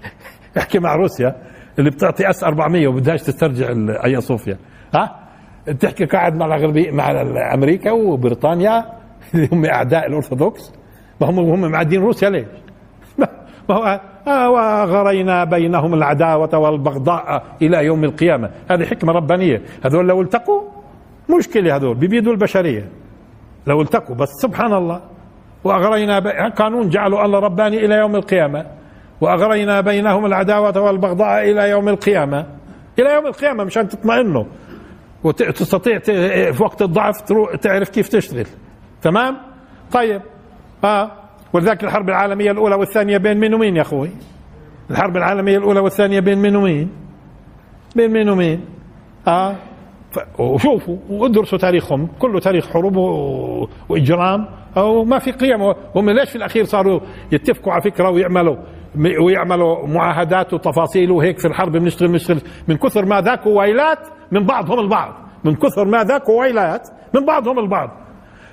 [LAUGHS] احكي مع روسيا. اللي بتعطي أس 400 وبدهاش تسترجع ايا صوفيا. ها؟ تحكي قاعد مع الغربي مع أمريكا وبريطانيا. [LAUGHS] اللي هم أعداء الأرثوذكس. ما هم هم معادين روسيا ليش؟ ما هو وغرينا بينهم العداوة والبغضاء إلى يوم القيامة. هذه حكمة ربانية. هذول لو التقوا مشكلة هذول بيبيدوا البشرية. لو التقوا بس سبحان الله. وأغرينا قانون جعلوا الله رباني إلى يوم القيامة. وأغرينا بينهم العداوة والبغضاء إلى يوم القيامة. إلى يوم القيامة مشان تطمئنوا. وتستطيع في وقت الضعف تعرف كيف تشتغل. تمام؟ طيب. آه. ولذلك الحرب العالمية الأولى والثانية بين مين ومين يا أخوي؟ الحرب العالمية الأولى والثانية بين مين ومين؟ بين مين ومين؟ آه. وشوفوا وادرسوا تاريخهم كله تاريخ حروب وإجرام. أو ما في قيم. هم ليش في الأخير صاروا يتفقوا على فكرة ويعملوا ويعملوا معاهدات وتفاصيل وهيك في الحرب بنشتغل بنشتغل. من كثر ما ذاكوا ويلات من بعضهم البعض. من كثر ما ذاكوا ويلات من بعضهم البعض.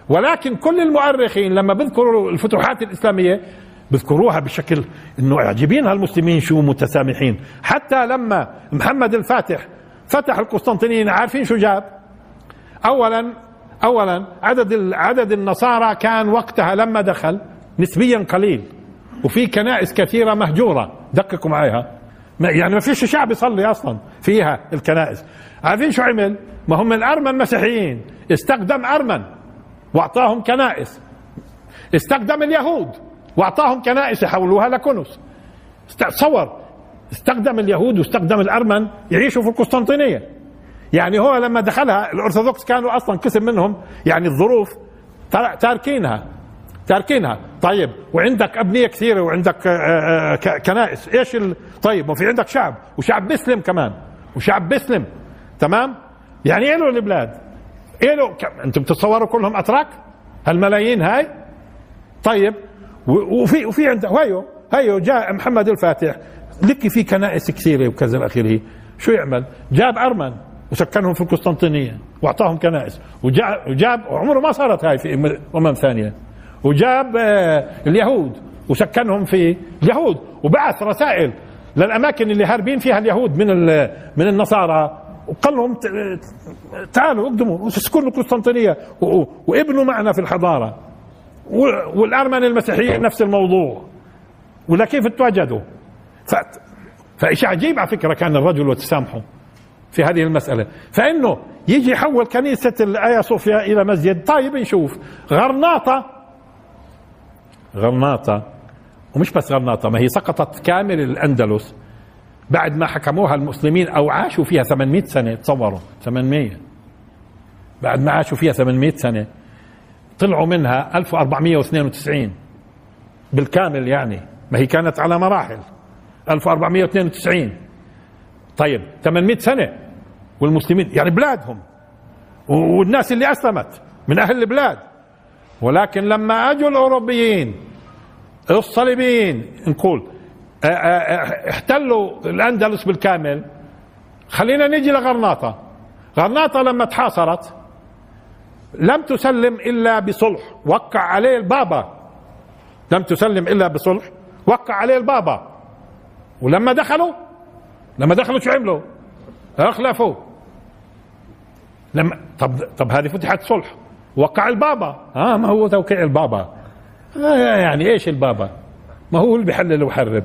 ولكن كل المؤرخين لما بيذكروا الفتوحات الإسلامية بذكروها بشكل إنه عجيبين هالمسلمين شو متسامحين. حتى لما محمد الفاتح فتح القسطنطينية عارفين شو جاب؟ اولا اولا عدد عدد النصارى كان وقتها لما دخل نسبيا قليل وفي كنائس كثيرة مهجورة. دققوا معيها يعني ما فيش شعب يصلي أصلا فيها الكنائس. عارفين شو عمل؟ ما هم الأرمن مسيحيين استخدم أرمن. واعطاهم كنائس. استخدم اليهود واعطاهم كنائس يحولوها لكنس. تصور استخدم اليهود واستخدم الأرمن يعيشوا في القسطنطينية. يعني هو لما دخلها الأرثوذكس كانوا أصلا قسم منهم يعني الظروف تاركينها. تاركينها. طيب وعندك أبنية كثيرة وعندك آه، آه، كنائس. إيش ال... طيب وفي عندك شعب وشعب بيسلم كمان. وشعب بيسلم تمام؟ يعني له البلاد؟ إيه له أنتم بتتصوروا كلهم أتراك؟ هالملايين هاي؟ طيب وفي وفي عنده هيو هيو جاء محمد الفاتح. لقي في كنائس كثيرة وكذا إلى اخره شو يعمل؟ جاب أرمن وسكنهم في القسطنطينية وأعطاهم كنائس. وجاب وجاب عمره ما صارت هاي في أمم ثانية. وجاب آه، اليهود وسكنهم في اليهود وبعث رسائل للأماكن اللي هاربين فيها اليهود من من النصارى. وقال لهم تعالوا اقدموا واسكنوا القسطنطينيه وابنوا معنا في الحضارة. والارمن المسيحيين نفس الموضوع. ولا كيف تواجدوا؟ فشيء عجيب على فكرة كان الرجل وتسامحه في هذه المسألة. فإنه يجي يحول كنيسة الايا صوفيا إلى مسجد. طيب نشوف. غرناطة. غرناطة. ومش بس غرناطة ما هي سقطت كامل الأندلس. بعد ما حكموها المسلمين أو عاشوا فيها 800 سنة تصوروا 800 بعد ما عاشوا فيها 800 سنة طلعوا منها 1492 بالكامل يعني ما هي كانت على مراحل. 1492 طيب 800 سنة. والمسلمين يعني بلادهم. والناس اللي أسلمت من أهل البلاد. ولكن لما أجوا الأوروبيين الصليبيين نقول احتلوا الأندلس بالكامل. خلينا نيجي لغرناطة. غرناطة لما تحاصرت لم تسلم إلا بصلح. وقع عليه البابا. لم تسلم إلا بصلح. وقع عليه البابا. ولما دخلوا لما دخلوا شو عملوا؟ أخلفوا. لما طب طب هذه فتحت صلح. وقع البابا. آه ما هو توقيع البابا. آه يعني إيش البابا؟ ما هو اللي بيحلل وبيحرم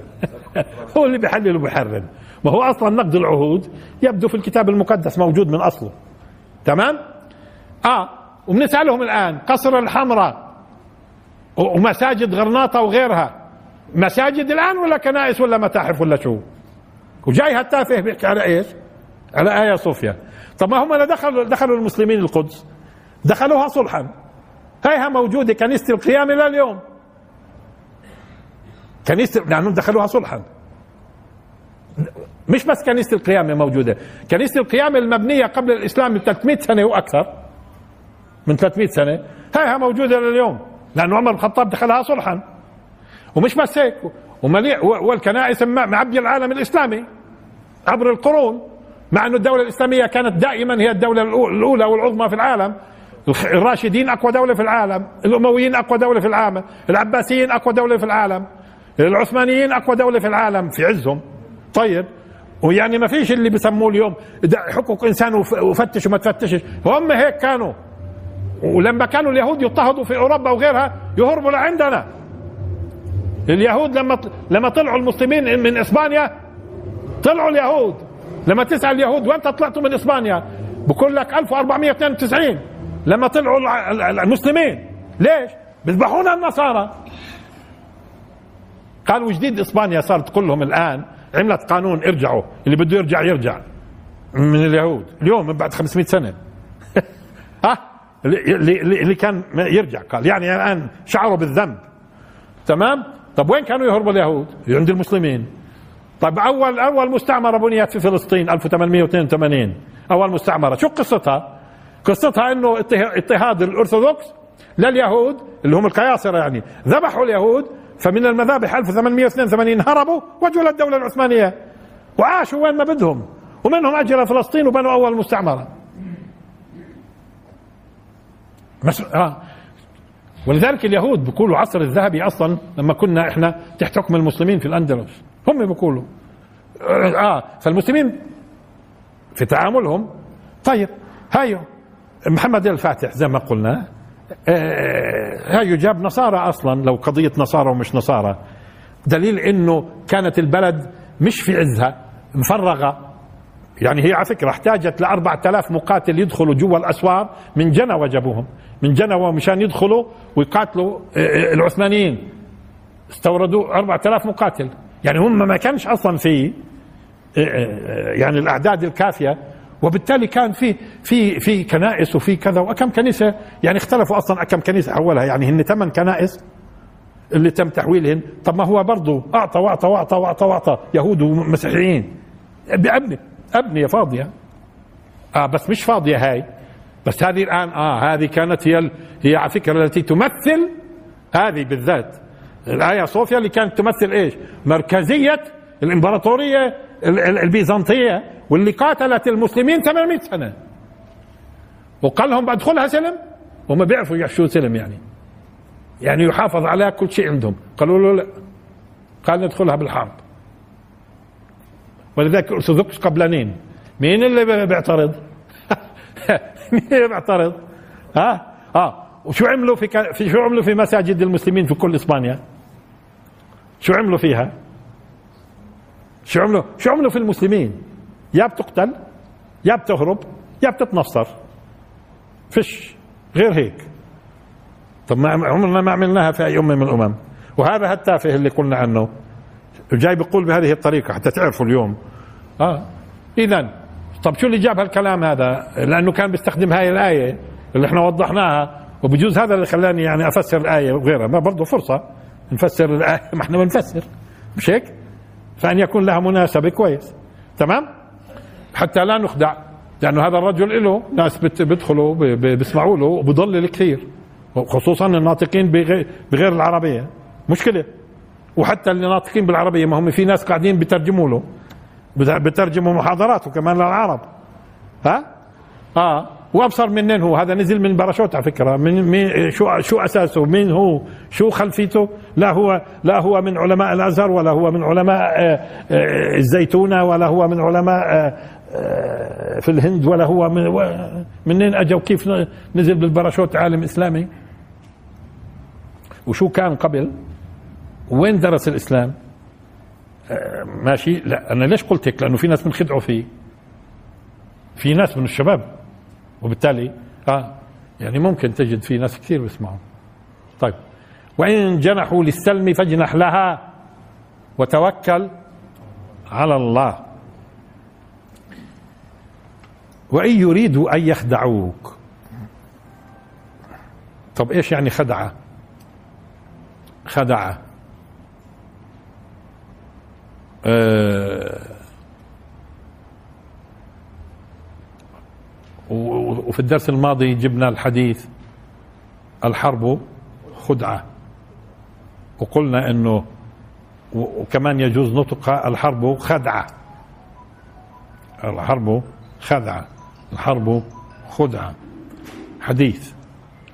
[LAUGHS] هو اللي بيحلل وبيحرم ما هو أصلا نقد العهود يبدو في الكتاب المقدس موجود من أصله. تمام؟ آه وبنسألهم الآن. قصر الحمراء. ومساجد غرناطة وغيرها. مساجد الآن ولا كنائس ولا متاحف ولا شو؟ وجاي هالتافه بيحكي على إيش؟ على آية صوفيا. طب ما هم دخلوا دخلوا المسلمين القدس. دخلوها صلحا. هيها موجودة كنيسة القيام إلى اليوم كنيسة لأنهم دخلوها صلحا. مش بس كنيسة القيامة موجودة. كنيسة القيامة المبنية قبل الإسلام ب 300 سنة وأكثر. من 300 سنة. هيها موجودة لليوم. لأنه عمر الخطاب دخلها صلحا. ومش بس هيك. ومليء والكنائس معبي العالم الإسلامي عبر القرون. مع أنه الدولة الإسلامية كانت دائما هي الدولة الأولى والعظمى في العالم. الراشدين أقوى دولة في العالم. الأمويين أقوى دولة في العالم. العباسيين أقوى دولة في العالم. العثمانيين أقوى دولة في العالم في عزهم. طيب ويعني ما فيش اللي بسموه اليوم حقوق إنسان وفتش وما تفتشش. هم هيك كانوا. ولما كانوا اليهود يضطهدوا في أوروبا وغيرها يهربوا لعندنا. اليهود لما لما طلعوا المسلمين من إسبانيا طلعوا اليهود. لما تسأل اليهود وانت طلعتوا من إسبانيا؟ بقول لك 1492 لما طلعوا المسلمين. ليش؟ بيذبحونا النصارى. قالوا جديد إسبانيا صارت كلهم الآن عملت قانون ارجعوا اللي بده يرجع يرجع. من اليهود. اليوم من بعد 500 سنة. [LAUGHS] ها؟ اللي, اللي كان يرجع قال. يعني الآن شعروا بالذنب. تمام؟ طب وين كانوا يهربوا اليهود؟ عند المسلمين. طيب اول أول مستعمرة بنيت في فلسطين 1882 أول مستعمرة. شو قصتها؟ قصتها إنه اضطهاد الأرثوذكس لليهود اللي هم القياصرة يعني ذبحوا اليهود فمن المذابح 1882 هربوا وجوا للدوله العثمانية. وعاشوا وين ما بدهم. ومنهم أجل فلسطين وبنوا أول مستعمرة. مس... آه. ولذلك اليهود بيقولوا عصر الذهبي أصلا لما كنا إحنا تحت حكم المسلمين في الأندلس. هم بيقولوا. آه. فالمسلمين في تعاملهم. طيب هايو محمد الفاتح زي ما قلنا آه هايو جاب نصارى أصلا لو قضية نصارى ومش نصارى. دليل إنه كانت البلد مش في عزها مفرغة. يعني هي على فكرة احتاجت ل 4000 مقاتل يدخلوا جوا الأسوار من جنوى جابوهم من جنوى مشان يدخلوا ويقاتلوا آه، آه، العثمانيين. استوردوا 4000 مقاتل. يعني هم ما كانش أصلا في يعني الأعداد الكافية. وبالتالي كان في في في كنائس وفي كذا وكم كنيسة يعني اختلفوا أصلا كم كنيسة أولها يعني هن ثمان كنائس اللي تم تحويلهن. طب ما هو برضه أعطى وأعطى وأعطى وأعطى وأعطى يهود ومسيحيين. بأبني أبنية فاضية. آه بس مش فاضية هاي. بس هذه الآن آه هذه كانت هي هي على فكرة التي تمثل هذه بالذات. الآية صوفيا اللي كانت تمثل إيش؟ مركزية الإمبراطورية البيزنطية. واللي قاتلت المسلمين 800 سنة وقال لهم بدخلها سلم وما بيعرفوا يحشوا سلم يعني يعني يحافظ على كل شيء عندهم قالوا له لا قال ندخلها بالحرب ولذلك ارثوذكس قبلانين مين اللي بيعترض؟ [LAUGHS] مين اللي بيعترض؟ ها؟ آه وشو عملوا في, في شو عملوا في مساجد المسلمين في كل إسبانيا؟ شو عملوا فيها؟ شو عملوا؟ شو عملوا في المسلمين؟ يا بتقتل يا بتهرب يا بتتنصر. فيش غير هيك. طب ما عمرنا ما عملناها في أي أمة من الأمم. وهذا التافه اللي قلنا عنه. جاي بيقول بهذه الطريقة حتى تعرفوا اليوم. آه. اذا طب شو اللي جاب هالكلام هذا؟ لأنه كان بيستخدم هاي الآية اللي إحنا وضحناها وبجوز هذا اللي خلاني يعني أفسر الآية وغيرها. ما برضه فرصة نفسر الآية. [LAUGHS] ما إحنا بنفسر. مش هيك؟ فأن يكون لها مناسبة كويس. تمام؟ حتى لا نخدع لأنه هذا الرجل له ناس بيدخلوا بيسمعوا له وبضلل كثير خصوصا الناطقين بغير العربية. مشكلة. وحتى اللي ناطقين بالعربية ما هم في ناس قاعدين بترجموا له بترجموا محاضراته كمان للعرب. ها؟ آه. وأبصر منين هو؟ هذا نزل من باراشوت على فكرة. من, من شو شو أساسه؟ مين هو؟ شو خلفيته؟ لا هو لا هو من علماء الأزهر ولا هو من علماء آه، آه، الزيتونة ولا هو من علماء آه، في الهند ولا هو من منين اجى وكيف نزل بالباراشوت عالم إسلامي؟ وشو كان قبل؟ وين درس الإسلام؟ آه، ماشي. لا أنا ليش قلت هيك؟ لأنه في ناس بنخدعوا فيه. في ناس من الشباب. وبالتالي آه يعني ممكن تجد في ناس كثير بيسمعوا. طيب. وإن جنحوا للسلم فاجنح لها وتوكل على الله. وإن يريدوا أن يخدعوك. طب إيش يعني خدعة؟ خدعة. آه، وفي الدرس الماضي جبنا الحديث الحرب خدعة. وقلنا إنه وكمان يجوز نطق الحرب خدعة. الحرب خدعة. الحرب خدعة حديث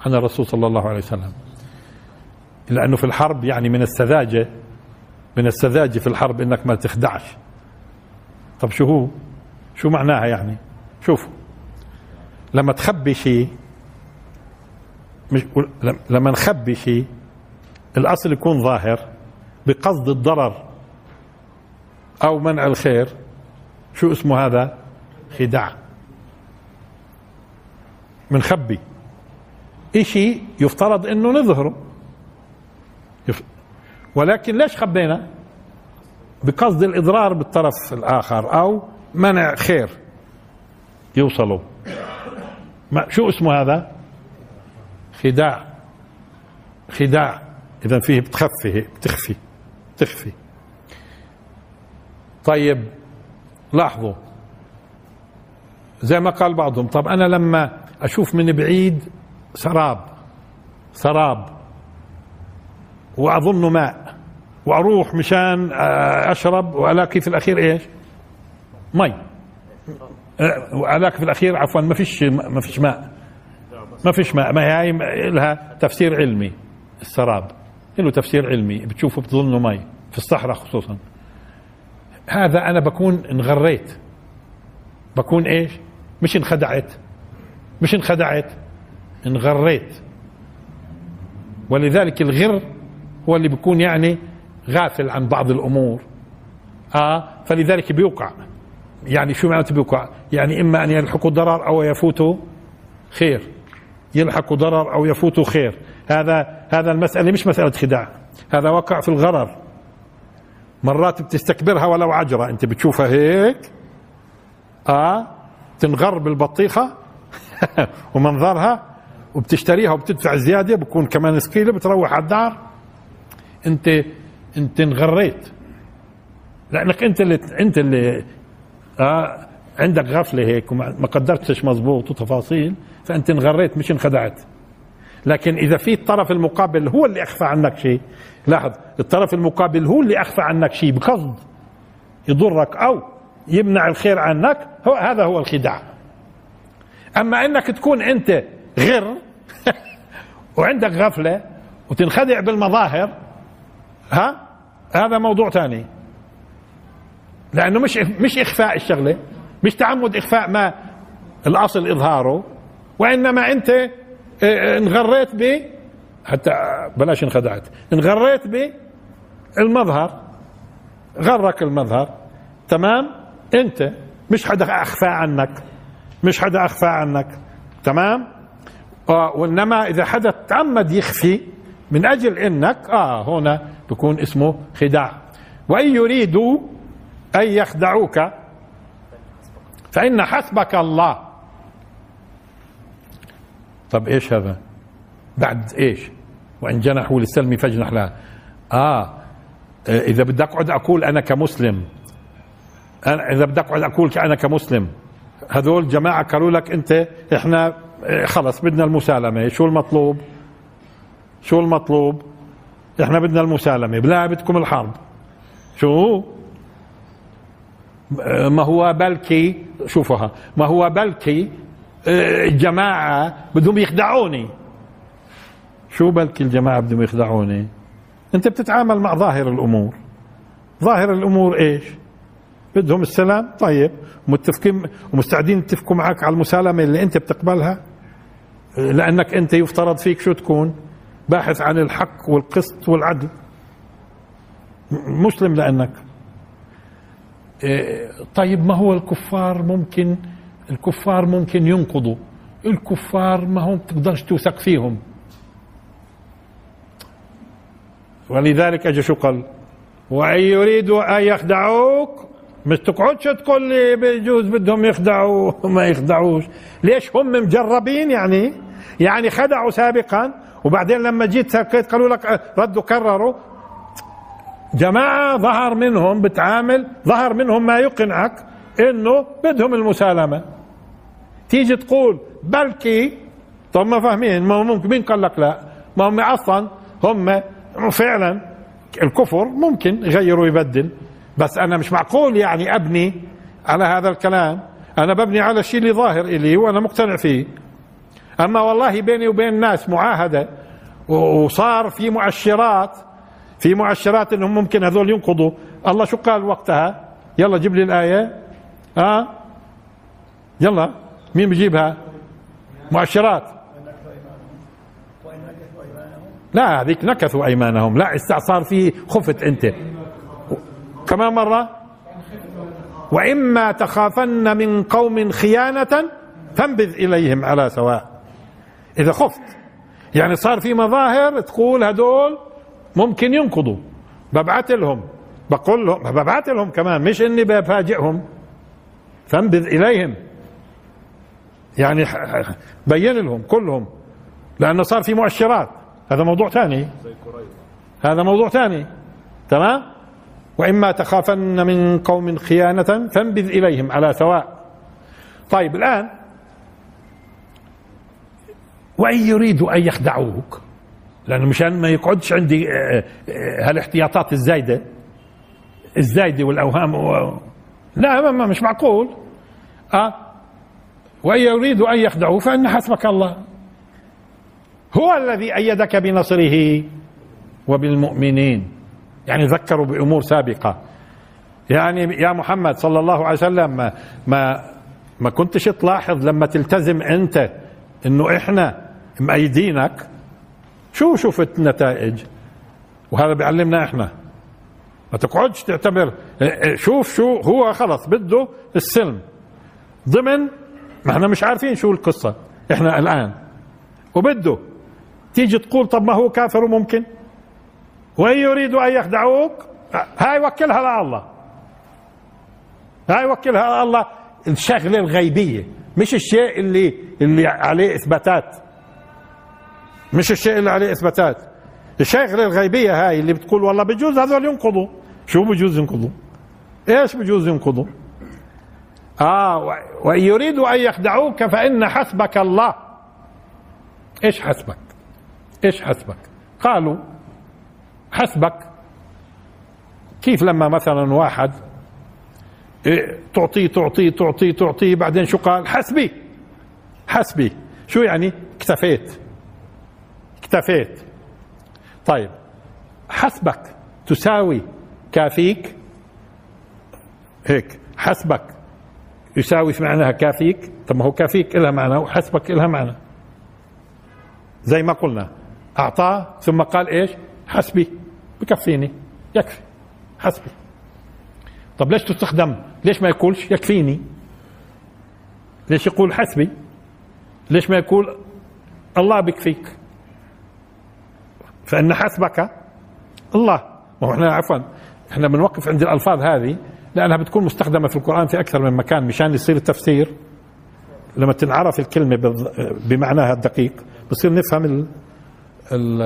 عن الرسول صلى الله عليه وسلم. لأنه في الحرب يعني من السذاجة من السذاجة في الحرب إنك ما تخدعش. طب شو هو؟ شو معناها يعني؟ شوف لما تخبي شيء مش لما نخبي شيء الأصل يكون ظاهر بقصد الضرر أو منع الخير. شو اسمه هذا؟ خداع. منخبي إشي يفترض إنه نظهره. ولكن ليش خبينا؟ بقصد الإضرار بالطرف الآخر أو منع خير. يوصلوا. ما شو اسمه هذا؟ خداع. خداع. إذا فيه بتخفي بتخفي بتخفي. طيب لاحظوا. زي ما قال بعضهم طب أنا لما أشوف من بعيد سراب سراب وأظن ماء وأروح مشان آه، أشرب وألاقي في الأخير إيش؟ مي. آه، وألاقي في الأخير عفوا ما فيش ما فيش ماء. ما فيش ماء. ما هي لها تفسير علمي السراب. له تفسير علمي بتشوفه بتظنه مي في الصحراء خصوصا. هذا أنا بكون انغريت. بكون إيش؟ مش انخدعت. مش انخدعت انغريت. ولذلك الغر هو اللي بيكون يعني غافل عن بعض الأمور. آه فلذلك بيوقع. يعني شو معناته بيوقع؟ يعني إما أن يلحق ضرر أو يفوت خير. يلحق ضرر أو يفوت خير. هذا هذا المسألة مش مسألة خداع. هذا وقع في الغرر. مرات بتستكبرها ولو عجرة. أنت بتشوفها هيك. آه تنغر بالبطيخة [LAUGHS] ومنظرها وبتشتريها وبتدفع زيادة بكون كمان سكيلة بتروح على الدار. انت انت انغريت. لأنك انت اللي انت اللي آه عندك غفلة هيك وما قدرتش مزبوط وتفاصيل فأنت انغريت مش انخدعت. لكن إذا في الطرف المقابل هو اللي أخفى عنك شيء لاحظ الطرف المقابل هو اللي أخفى عنك شيء بقصد يضرك أو يمنع الخير عنك هو هذا هو الخداع. أما إنك تكون أنت غر [LAUGHS] وعندك غفلة وتنخدع بالمظاهر ها؟ هذا موضوع ثاني. لأنه مش مش إخفاء الشغلة مش تعمد إخفاء ما الأصل إظهاره وإنما أنت آه، آه، انغريت ب حتى بلاش انخدعت انغريت بالمظهر. غرك المظهر تمام؟ أنت مش حدا أخفى عنك. مش حدا أخفى عنك. تمام؟ آه وإنما إذا حدا تعمد يخفي من أجل إنك آه هنا بيكون اسمه خداع. وإن يريدوا أن يخدعوك فإن حسبك الله. طب إيش هذا؟ بعد إيش؟ وإن جنحوا للسلم فاجنح لها. آه إذا بدي أقعد أقول أنا كمسلم أنا إذا بدي أقعد أقول أنا كمسلم هذول جماعة قالوا لك أنت إحنا آه، خلص بدنا المسالمة. شو المطلوب؟ شو المطلوب؟ إحنا بدنا المسالمة. بلا بدكم الحرب. شو؟ ما هو بلكي شوفها ما هو بلكي الجماعة آه، بدهم يخدعوني. شو بلكي الجماعة بدهم يخدعوني؟ أنت بتتعامل مع ظاهر الأمور. ظاهر الأمور إيش؟ بدهم السلام؟ طيب. متفقين ومستعدين يتفقوا معك على المسالمة اللي أنت بتقبلها؟ لأنك أنت يفترض فيك شو تكون؟ باحث عن الحق والقسط والعدل. مسلم لأنك. إيه، طيب ما هو الكفار ممكن الكفار ممكن ينقضوا؟ الكفار ما هم تقدرش توثق فيهم. ولذلك اجى شو قال؟ وإن يريدوا أن يخدعوك مش تقعدش تقول لي بجوز بدهم يخدعوا وما يخدعوش. ليش هم مجربين يعني؟ يعني خدعوا سابقا وبعدين لما جيت سكيت قالوا لك ردوا كرروا. جماعة ظهر منهم بتعامل ظهر منهم ما يقنعك إنه بدهم المسالمة. تيجي تقول بلكي طب ما فاهمين ما ممكن مين قال لك لا؟ ما هم أصلا هم فعلا الكفر ممكن يغير ويبدل. بس أنا مش معقول يعني أبني على هذا الكلام. أنا ببني على الشيء اللي ظاهر إلي وأنا مقتنع فيه. أما والله بيني وبين الناس معاهدة وصار في مؤشرات في مؤشرات إنهم ممكن هذول ينقضوا. الله شو قال وقتها؟ يلا جيب لي الآية. ها؟ آه؟ يلا. مين بيجيبها؟ مؤشرات. لا هذيك نكثوا أيمانهم. لا صار في خفت أنت. كمان مرة؟ وإما تخافن من قوم خيانة فانبذ إليهم على سواء. إذا خفت. يعني صار في مظاهر تقول هدول ممكن ينقضوا. ببعث لهم بقول لهم ببعث لهم كمان. مش إني بفاجئهم. فانبذ إليهم. يعني بين لهم كلهم. لأنه صار في مؤشرات. هذا موضوع ثاني. هذا موضوع ثاني. تمام؟ وإما تخافن من قوم خيانة فانبذ إليهم على سواء. طيب الآن وإن يريدوا أن يخدعوك لأنه مشان ما يقعدش عندي آه، آه، هالاحتياطات الزايدة الزايدة والأوهام و... لا ما مش معقول. أه وإن يريدوا أن يخدعوا فإن حسبك الله. هو الذي أيدك بنصره وبالمؤمنين. يعني ذكروا بأمور سابقة. يعني يا محمد صلى الله عليه وسلم ما ما, ما كنتش تلاحظ لما تلتزم أنت إنه إحنا مأيدينك؟ شو شفت النتائج؟ وهذا بيعلمنا إحنا. ما تقعدش تعتبر شوف شو هو خلص بده السلم. ضمن ما إحنا مش عارفين شو القصة إحنا الآن. وبده. تيجي تقول طب ما هو كافر وممكن؟ وإن يريدوا أن يخدعوك هاي وكلها لله هاي وكلها لله الشغلة الغيبية. مش الشيء اللي اللي عليه إثباتات. مش الشيء اللي عليه إثباتات. الشغلة الغيبية هاي اللي بتقول والله بجوز هذول ينقضوا. شو بجوز ينقضوا؟ إيش بجوز ينقضوا؟ آه وإن يريدوا أن يخدعوك فإن حسبك الله. إيش حسبك؟ إيش حسبك؟ قالوا حسبك. كيف لما مثلا واحد إيه تعطيه تعطيه تعطيه تعطيه بعدين شو قال؟ حسبي. حسبي. شو يعني؟ اكتفيت. اكتفيت. طيب. حسبك تساوي كافيك. هيك. حسبك يساوي في معناها كافيك. طب ما هو كافيك لها معنى وحسبك لها معنى. زي ما قلنا. أعطاه ثم قال إيش؟ حسبي. بكفيني يكفي. حسبي. طب ليش تستخدم؟ ليش ما يقولش يكفيني؟ ليش يقول حسبي؟ ليش ما يقول الله بكفيك فإن حسبك الله. ما إحنا عفوا إحنا بنوقف عند الألفاظ هذه لأنها بتكون مستخدمة في القرآن في أكثر من مكان مشان يصير التفسير. لما تنعرف الكلمة بمعناها الدقيق بصير نفهم ال ال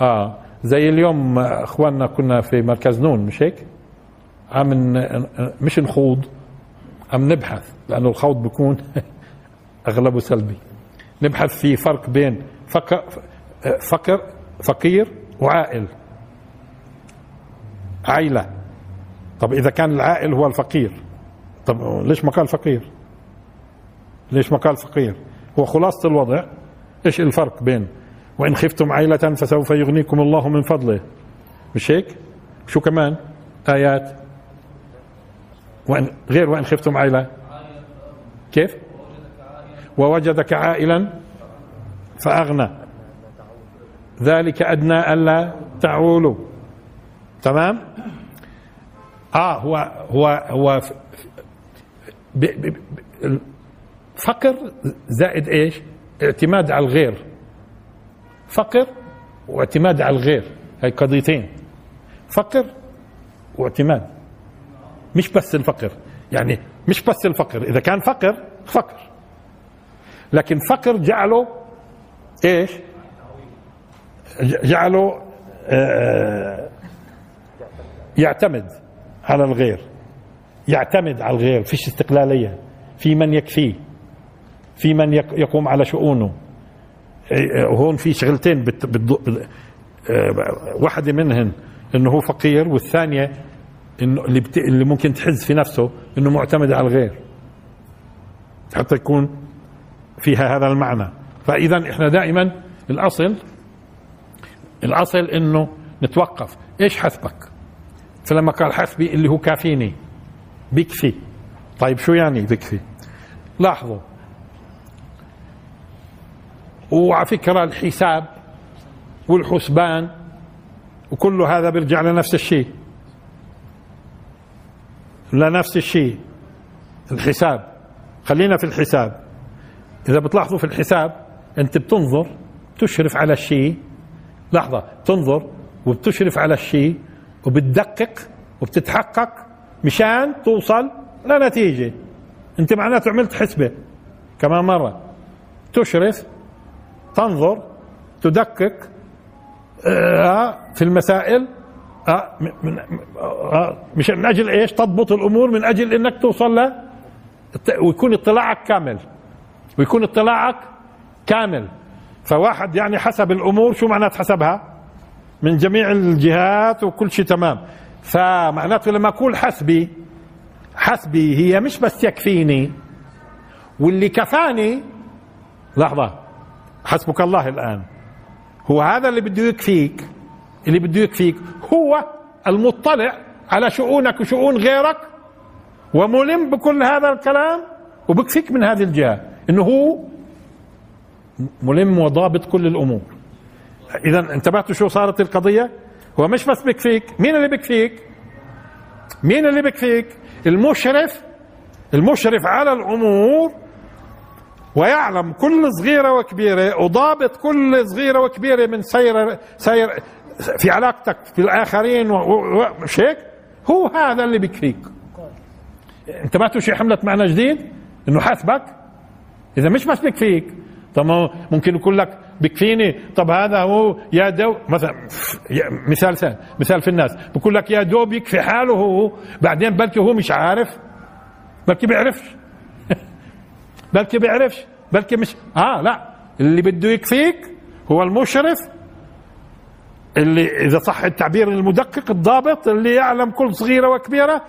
آه. زي اليوم أخواننا كنا في مركز نون مش هيك؟ عم مش نخوض عم نبحث لأنه الخوض بيكون [LAUGHS] أغلبه سلبي. نبحث في فرق بين فقر فقر فقير وعائل عائلة. طب إذا كان العائل هو الفقير طب ليش ما قال فقير؟ ليش ما قال فقير؟ هو خلاصة الوضع. إيش الفرق بين وإن خفتم عائلة فسوف يغنيكم الله من فضله. مش هيك؟ شو كمان؟ آيات. وإن غير وإن خفتم عائلة كيف؟ ووجدك عائلا فأغنى. ذلك أدنى ألا تعولوا. تمام؟ آه هو هو هو فقر زائد إيش؟ اعتماد على الغير. فقر واعتماد على الغير هاي قضيتين. فقر واعتماد. مش بس الفقر يعني مش بس الفقر إذا كان فقر فقر. لكن فقر جعله إيش؟ جعله آه، يعتمد على الغير. يعتمد على الغير فيش استقلالية. في من يكفيه. في من يقوم على شؤونه. آه، هون في شغلتين بت... بت... آه، واحدة منهن إنه هو فقير والثانية إنه اللي, بت... اللي ممكن تحز في نفسه إنه معتمد على الغير. حتى يكون فيها هذا المعنى. فاذا إحنا دائما الاصل الأصل إنه نتوقف. إيش حسبك؟ فلما قال حسبي اللي هو كافيني. بيكفي طيب شو يعني بيكفي لاحظوا وعلى فكرة الحساب والحسبان وكل هذا بيرجع لنفس الشيء. لنفس الشيء. الحساب. خلينا في الحساب. إذا بتلاحظوا في الحساب أنت بتنظر تشرف على الشيء. لحظة. تنظر وبتشرف على الشيء وبتدقق وبتتحقق مشان توصل لنتيجة. أنت معناته عملت حسبة. كمان مرة. تشرف تنظر تدقق آه في المسائل آه آه مش من أجل إيش؟ تضبط الأمور من أجل إنك توصل ل ويكون اطلاعك كامل. ويكون اطلاعك كامل. فواحد يعني حسب الأمور شو معنات حسبها؟ من جميع الجهات وكل شيء تمام. فمعناته لما أقول حسبي حسبي هي مش بس يكفيني واللي كفاني لحظة حسبك الله الآن. هو هذا اللي بده يكفيك اللي بده يكفيك. هو المطلع على شؤونك وشؤون غيرك وملم بكل هذا الكلام وبكفيك من هذه الجهة. إنه هو ملم وضابط كل الأمور. اذا انتبهتوا شو صارت القضية؟ هو مش بس بكفيك. مين اللي بكفيك؟ مين اللي بكفيك؟ المشرف المشرف على الأمور ويعلم كل صغيرة وكبيرة وضابط كل صغيرة وكبيرة من سير سير في علاقتك في الآخرين مش هيك؟ هو هذا اللي بكفيك انتبهتوا شيء حملة معنى جديد؟ انه حاسبك؟ إذا مش بس بكفيك طب ممكن يقول لك بكفيني طب هذا هو يا دوب مثلا مثال ثاني مثال في الناس. بقول لك يا دوب يكفي حاله هو. بعدين بلكي هو مش عارف بلكي بيعرفش. بلكي بيعرفش بلكي مش آه لا. اللي بده يكفيك هو المشرف اللي إذا صح التعبير المدقق الضابط اللي يعلم كل صغيرة وكبيرة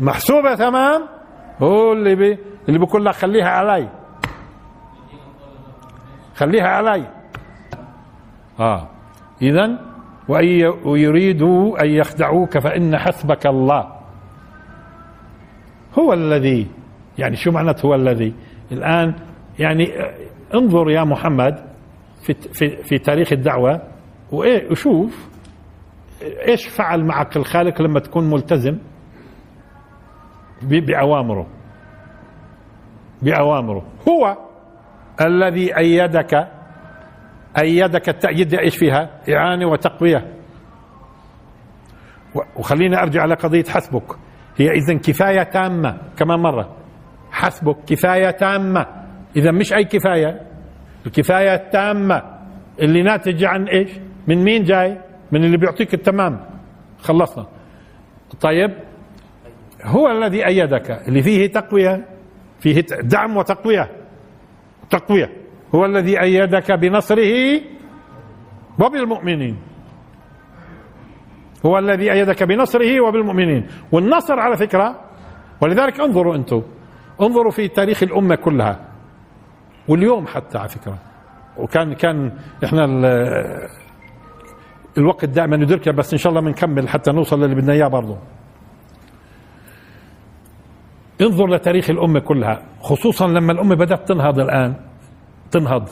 محسوبة تمام؟ هو اللي بي اللي بيقول لك خليها علي. خليها علي. آه. اذا ويريدوا أن يخدعوك فإن حسبك الله. هو الذي يعني شو معناته هو الذي؟ الآن يعني انظر يا محمد في في في تاريخ الدعوة وإيه وشوف إيش فعل معك الخالق لما تكون ملتزم بأوامره. بأوامره. هو الذي أيدك أيدك التأييد إيش فيها؟ إعانة وتقوية. وخليني أرجع على قضية حسبك. هي إذا كفاية تامة كمان مرة. حسبك كفاية تامة. إذا مش أي كفاية الكفاية التامة. اللي ناتج عن إيش؟ من مين جاي؟ من اللي بيعطيك التمام. خلصنا. طيب هو الذي أيدك اللي فيه تقوية فيه دعم وتقوية. تقوية. هو الذي أيدك بنصره وبالمؤمنين. هو الذي أيدك بنصره وبالمؤمنين. والنصر على فكرة ولذلك انظروا أنتم. انظروا في تاريخ الأمة كلها. واليوم حتى على فكرة. وكان كان إحنا الوقت دائما ندركه بس إن شاء الله بنكمل حتى نوصل للي بدنا إياه برضه انظر لتاريخ الأمة كلها خصوصا لما الأمة بدأت تنهض الآن تنهض.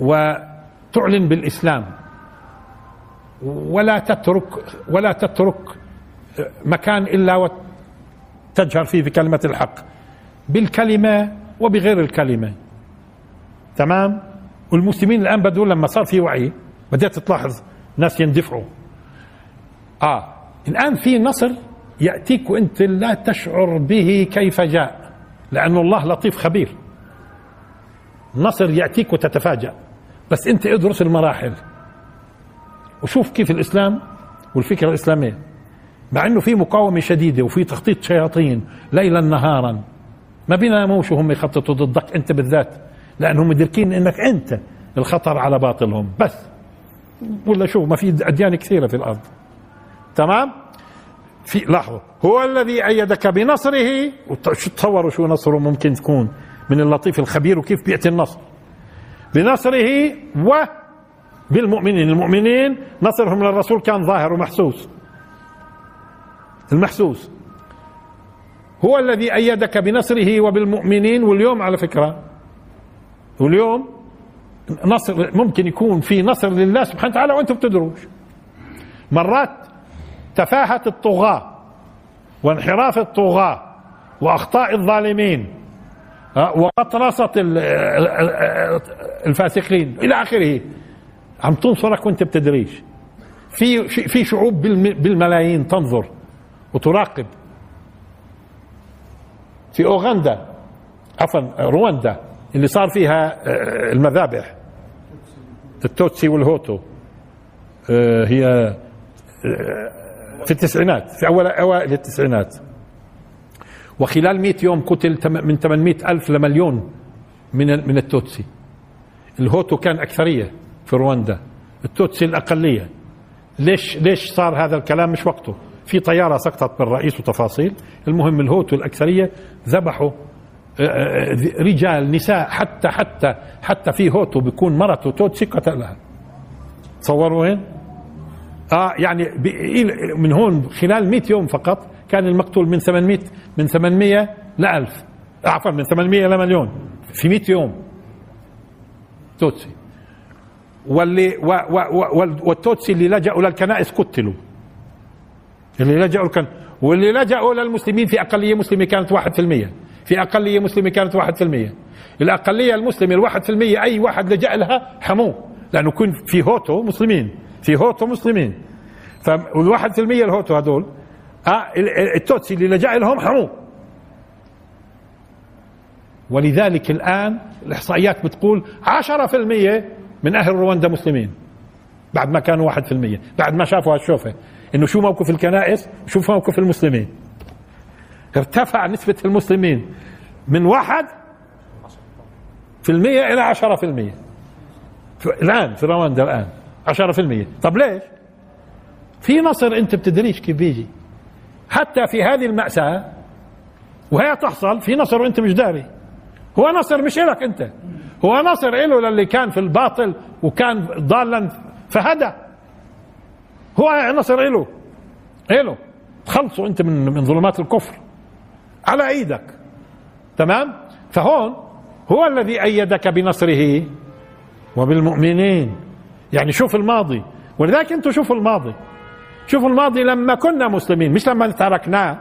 وتعلن بالإسلام. ولا تترك ولا تترك مكان إلا تجهر فيه بكلمة الحق بالكلمة وبغير الكلمة. تمام؟ والمسلمين الآن بدوا لما صار في وعي بدأت تلاحظ ناس يندفعوا. آه الآن في نصر يأتيك وأنت لا تشعر به كيف جاء لأن الله لطيف خبير. نصر يأتيك وتتفاجأ. بس أنت ادرس المراحل. وشوف كيف الإسلام والفكرة الإسلامية مع إنه في مقاومة شديدة وفي تخطيط شياطين ليلا نهارا. ما بيناموش وهم يخططوا ضدك أنت بالذات لأنهم مدركين إنك أنت الخطر على باطلهم. بس. ولا شو ما في أديان كثيرة في الأرض. تمام؟ في لحظه هو الذي أيدك بنصره. شو تصوروا شو نصره ممكن تكون؟ من اللطيف الخبير وكيف بياتي النصر. بنصره و بالمؤمنين. المؤمنين نصرهم للرسول كان ظاهر ومحسوس. المحسوس. هو الذي أيدك بنصره وبالمؤمنين واليوم على فكرة واليوم نصر ممكن يكون في نصر لله سبحانه وتعالى وأنتم بتدروش. مرات تفاهة الطغاة وانحراف الطغاة وأخطاء الظالمين وقطرصة الفاسقين إلى آخره. عم تنصرك وأنت بتدريش. في في شعوب بالملايين تنظر. وتراقب في أوغندا عفوا رواندا اللي صار فيها آه، المذابح. التوتسي والهوتو. آه، هي آه، في التسعينات في أول أوائل التسعينات. وخلال 100 يوم قتل من 800 ألف لمليون من من التوتسي. الهوتو كان أكثرية في رواندا. التوتسي الأقلية. ليش ليش صار هذا الكلام؟ مش وقته. في طيارة سقطت بالرئيس وتفاصيل المهم الهوتو الأكثرية ذبحوا آه، آه، رجال نساء حتى حتى حتى في هوتو بيكون مرته توتسي قتلها تصوروا وين؟ آه يعني من هون خلال 100 يوم فقط كان المقتول من 800 من 800 ل 1000 عفوا من 800 لمليون في 100 يوم. توتسي. واللي والتوتسي اللي لجأوا للكنائس قتلوا. اللي لجأوا الكن واللي لجأوا للمسلمين في أقلية مسلمة كانت واحد في المية. في أقلية مسلمة كانت واحد في المية. الأقلية المسلمة الواحد في المية أي واحد لجأ لها حموه. لأنه كان في هوتو مسلمين. في هوتو مسلمين. فالواحد في المية الهوتو هذول آه التوتسي اللي لجأ لهم حموه. ولذلك الآن الإحصائيات بتقول عشرة في المية من أهل رواندا مسلمين. بعد ما كانوا واحد في المية. بعد ما شافوا هالشوفة. إنه شو موقف الكنائس؟ وشو موقف المسلمين؟ ارتفع نسبة المسلمين من واحد في المية إلى عشرة في المية. الآن في رواندا الآن عشرة في المية. طب ليش؟ في نصر أنت بتدريش كيف بيجي. حتى في هذه المأساة وهي تحصل في نصر وانت مش داري. هو نصر مش لك أنت. هو نصر له للي كان في الباطل وكان ضالا فهدى. هو نصر له له تخلصوا انت من من ظلمات الكفر. على إيدك. تمام؟ فهون هو الذي إيدك بنصره وبالمؤمنين. يعني شوف الماضي. ولذلك أنتم شوفوا الماضي. شوفوا الماضي لما كنا مسلمين. مش لما تركناه.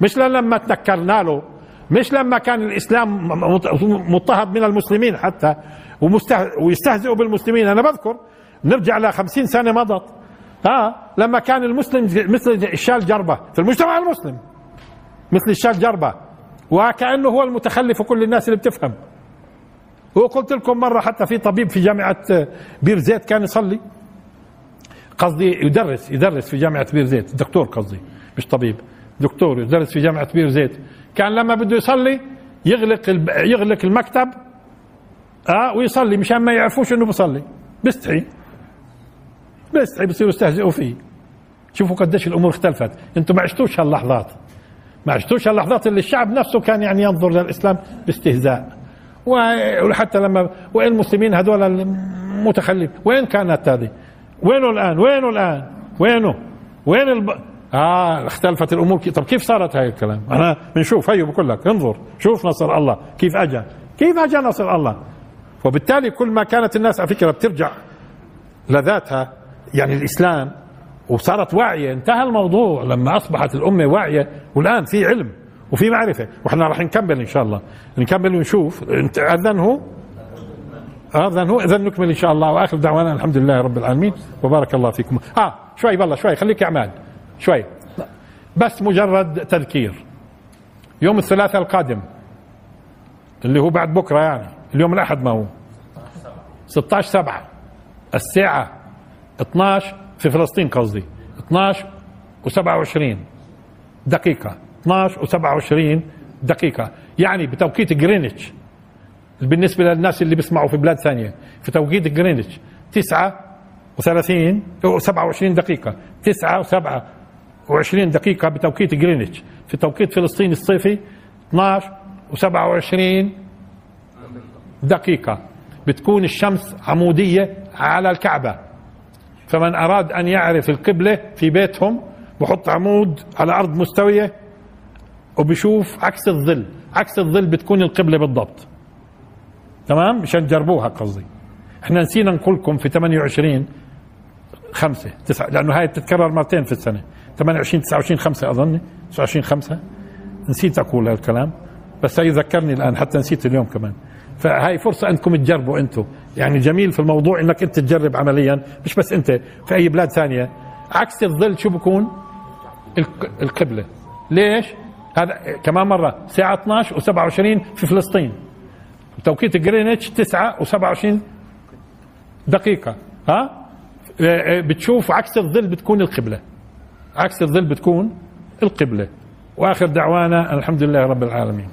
مش لما تنكرنا له. مش لما كان الإسلام مضطهد من المسلمين حتى ويستهزئوا بالمسلمين. أنا بذكر نرجع ل 50 سنة مضت. آه. لما كان المسلم مثل الشال جربة. في المجتمع المسلم. مثل الشال جربة. وكأنه هو المتخلف وكل الناس اللي بتفهم. وقلت لكم مرة حتى في طبيب في جامعة بير زيت كان يصلي. قصدي يدرس يدرس في جامعة بير زيت. دكتور قصدي مش طبيب. دكتور يدرس في جامعة بير زيت. كان لما بده يصلي يغلق يغلق المكتب آه ويصلي مشان ما يعرفوش إنه بصلي. بيستحي. بيستحي بصيروا يستهزئوا فيه. شوفوا قديش الأمور اختلفت. أنتم ما عشتوش هاللحظات. ما عشتوش هاللحظات اللي الشعب نفسه كان يعني ينظر للإسلام باستهزاء. وحتى لما وين المسلمين هذول المتخلف؟ وين كانت هذه؟ وينه الآن؟ وينه الآن؟ وينه؟ وين الب... آه اختلفت الأمور. طب كيف صارت هاي الكلام؟ أنا بنشوف هيو بقول لك انظر شوف نصر الله. كيف اجى كيف اجى نصر الله؟ وبالتالي كل ما كانت الناس على فكرة بترجع لذاتها يعني الإسلام وصارت واعية انتهى الموضوع لما أصبحت الأمة واعية والآن في علم وفي معرفة وإحنا راح نكمل إن شاء الله. نكمل ونشوف أذن هو؟ أذن هو؟ اذا نكمل إن شاء الله وآخر دعوانا الحمد لله رب العالمين وبارك الله فيكم. آه شوي بالله شوي خليك اعمال شوي. بس مجرد تذكير. يوم الثلاثاء القادم اللي هو بعد بكرة يعني اليوم الأحد ما هو؟ 16 سبعة الساعة 12 في فلسطين قصدي. 12 و27 دقيقة. 12 و27 دقيقة. يعني بتوقيت جرينتش بالنسبة للناس اللي بيسمعوا في بلاد ثانية. في توقيت جرينتش 9 و30 و27 دقيقة. 9 و7 و20 دقيقة بتوقيت جرينتش في توقيت فلسطين الصيفي 12 و27 دقيقة. بتكون الشمس عمودية على الكعبة. فمن أراد أن يعرف القبلة في بيتهم بحط عمود على أرض مستوية وبشوف عكس الظل عكس الظل بتكون القبلة بالضبط. تمام؟ مشان تجربوها قصدي. إحنا نسينا نقول لكم في 28 خمسة تسعة لأنه هاي بتتكرر مرتين في السنة. 28 29 5 أظن 29 5 نسيت أقول هالكلام بس هي ذكرني الآن حتى نسيت اليوم كمان. فهاي فرصة أنكم تجربوا أنتم. يعني جميل في الموضوع أنك أنت تجرب عمليا مش بس أنت في أي بلاد ثانية. عكس الظل شو بكون؟ القبلة. ليش؟ هذا كمان مرة ساعة 12 و27 في فلسطين. توقيت جرينتش 9 و27 دقيقة. ها؟ بتشوف عكس الظل بتكون القبلة. عكس الظل بتكون القبلة. وآخر دعوانا الحمد لله رب العالمين.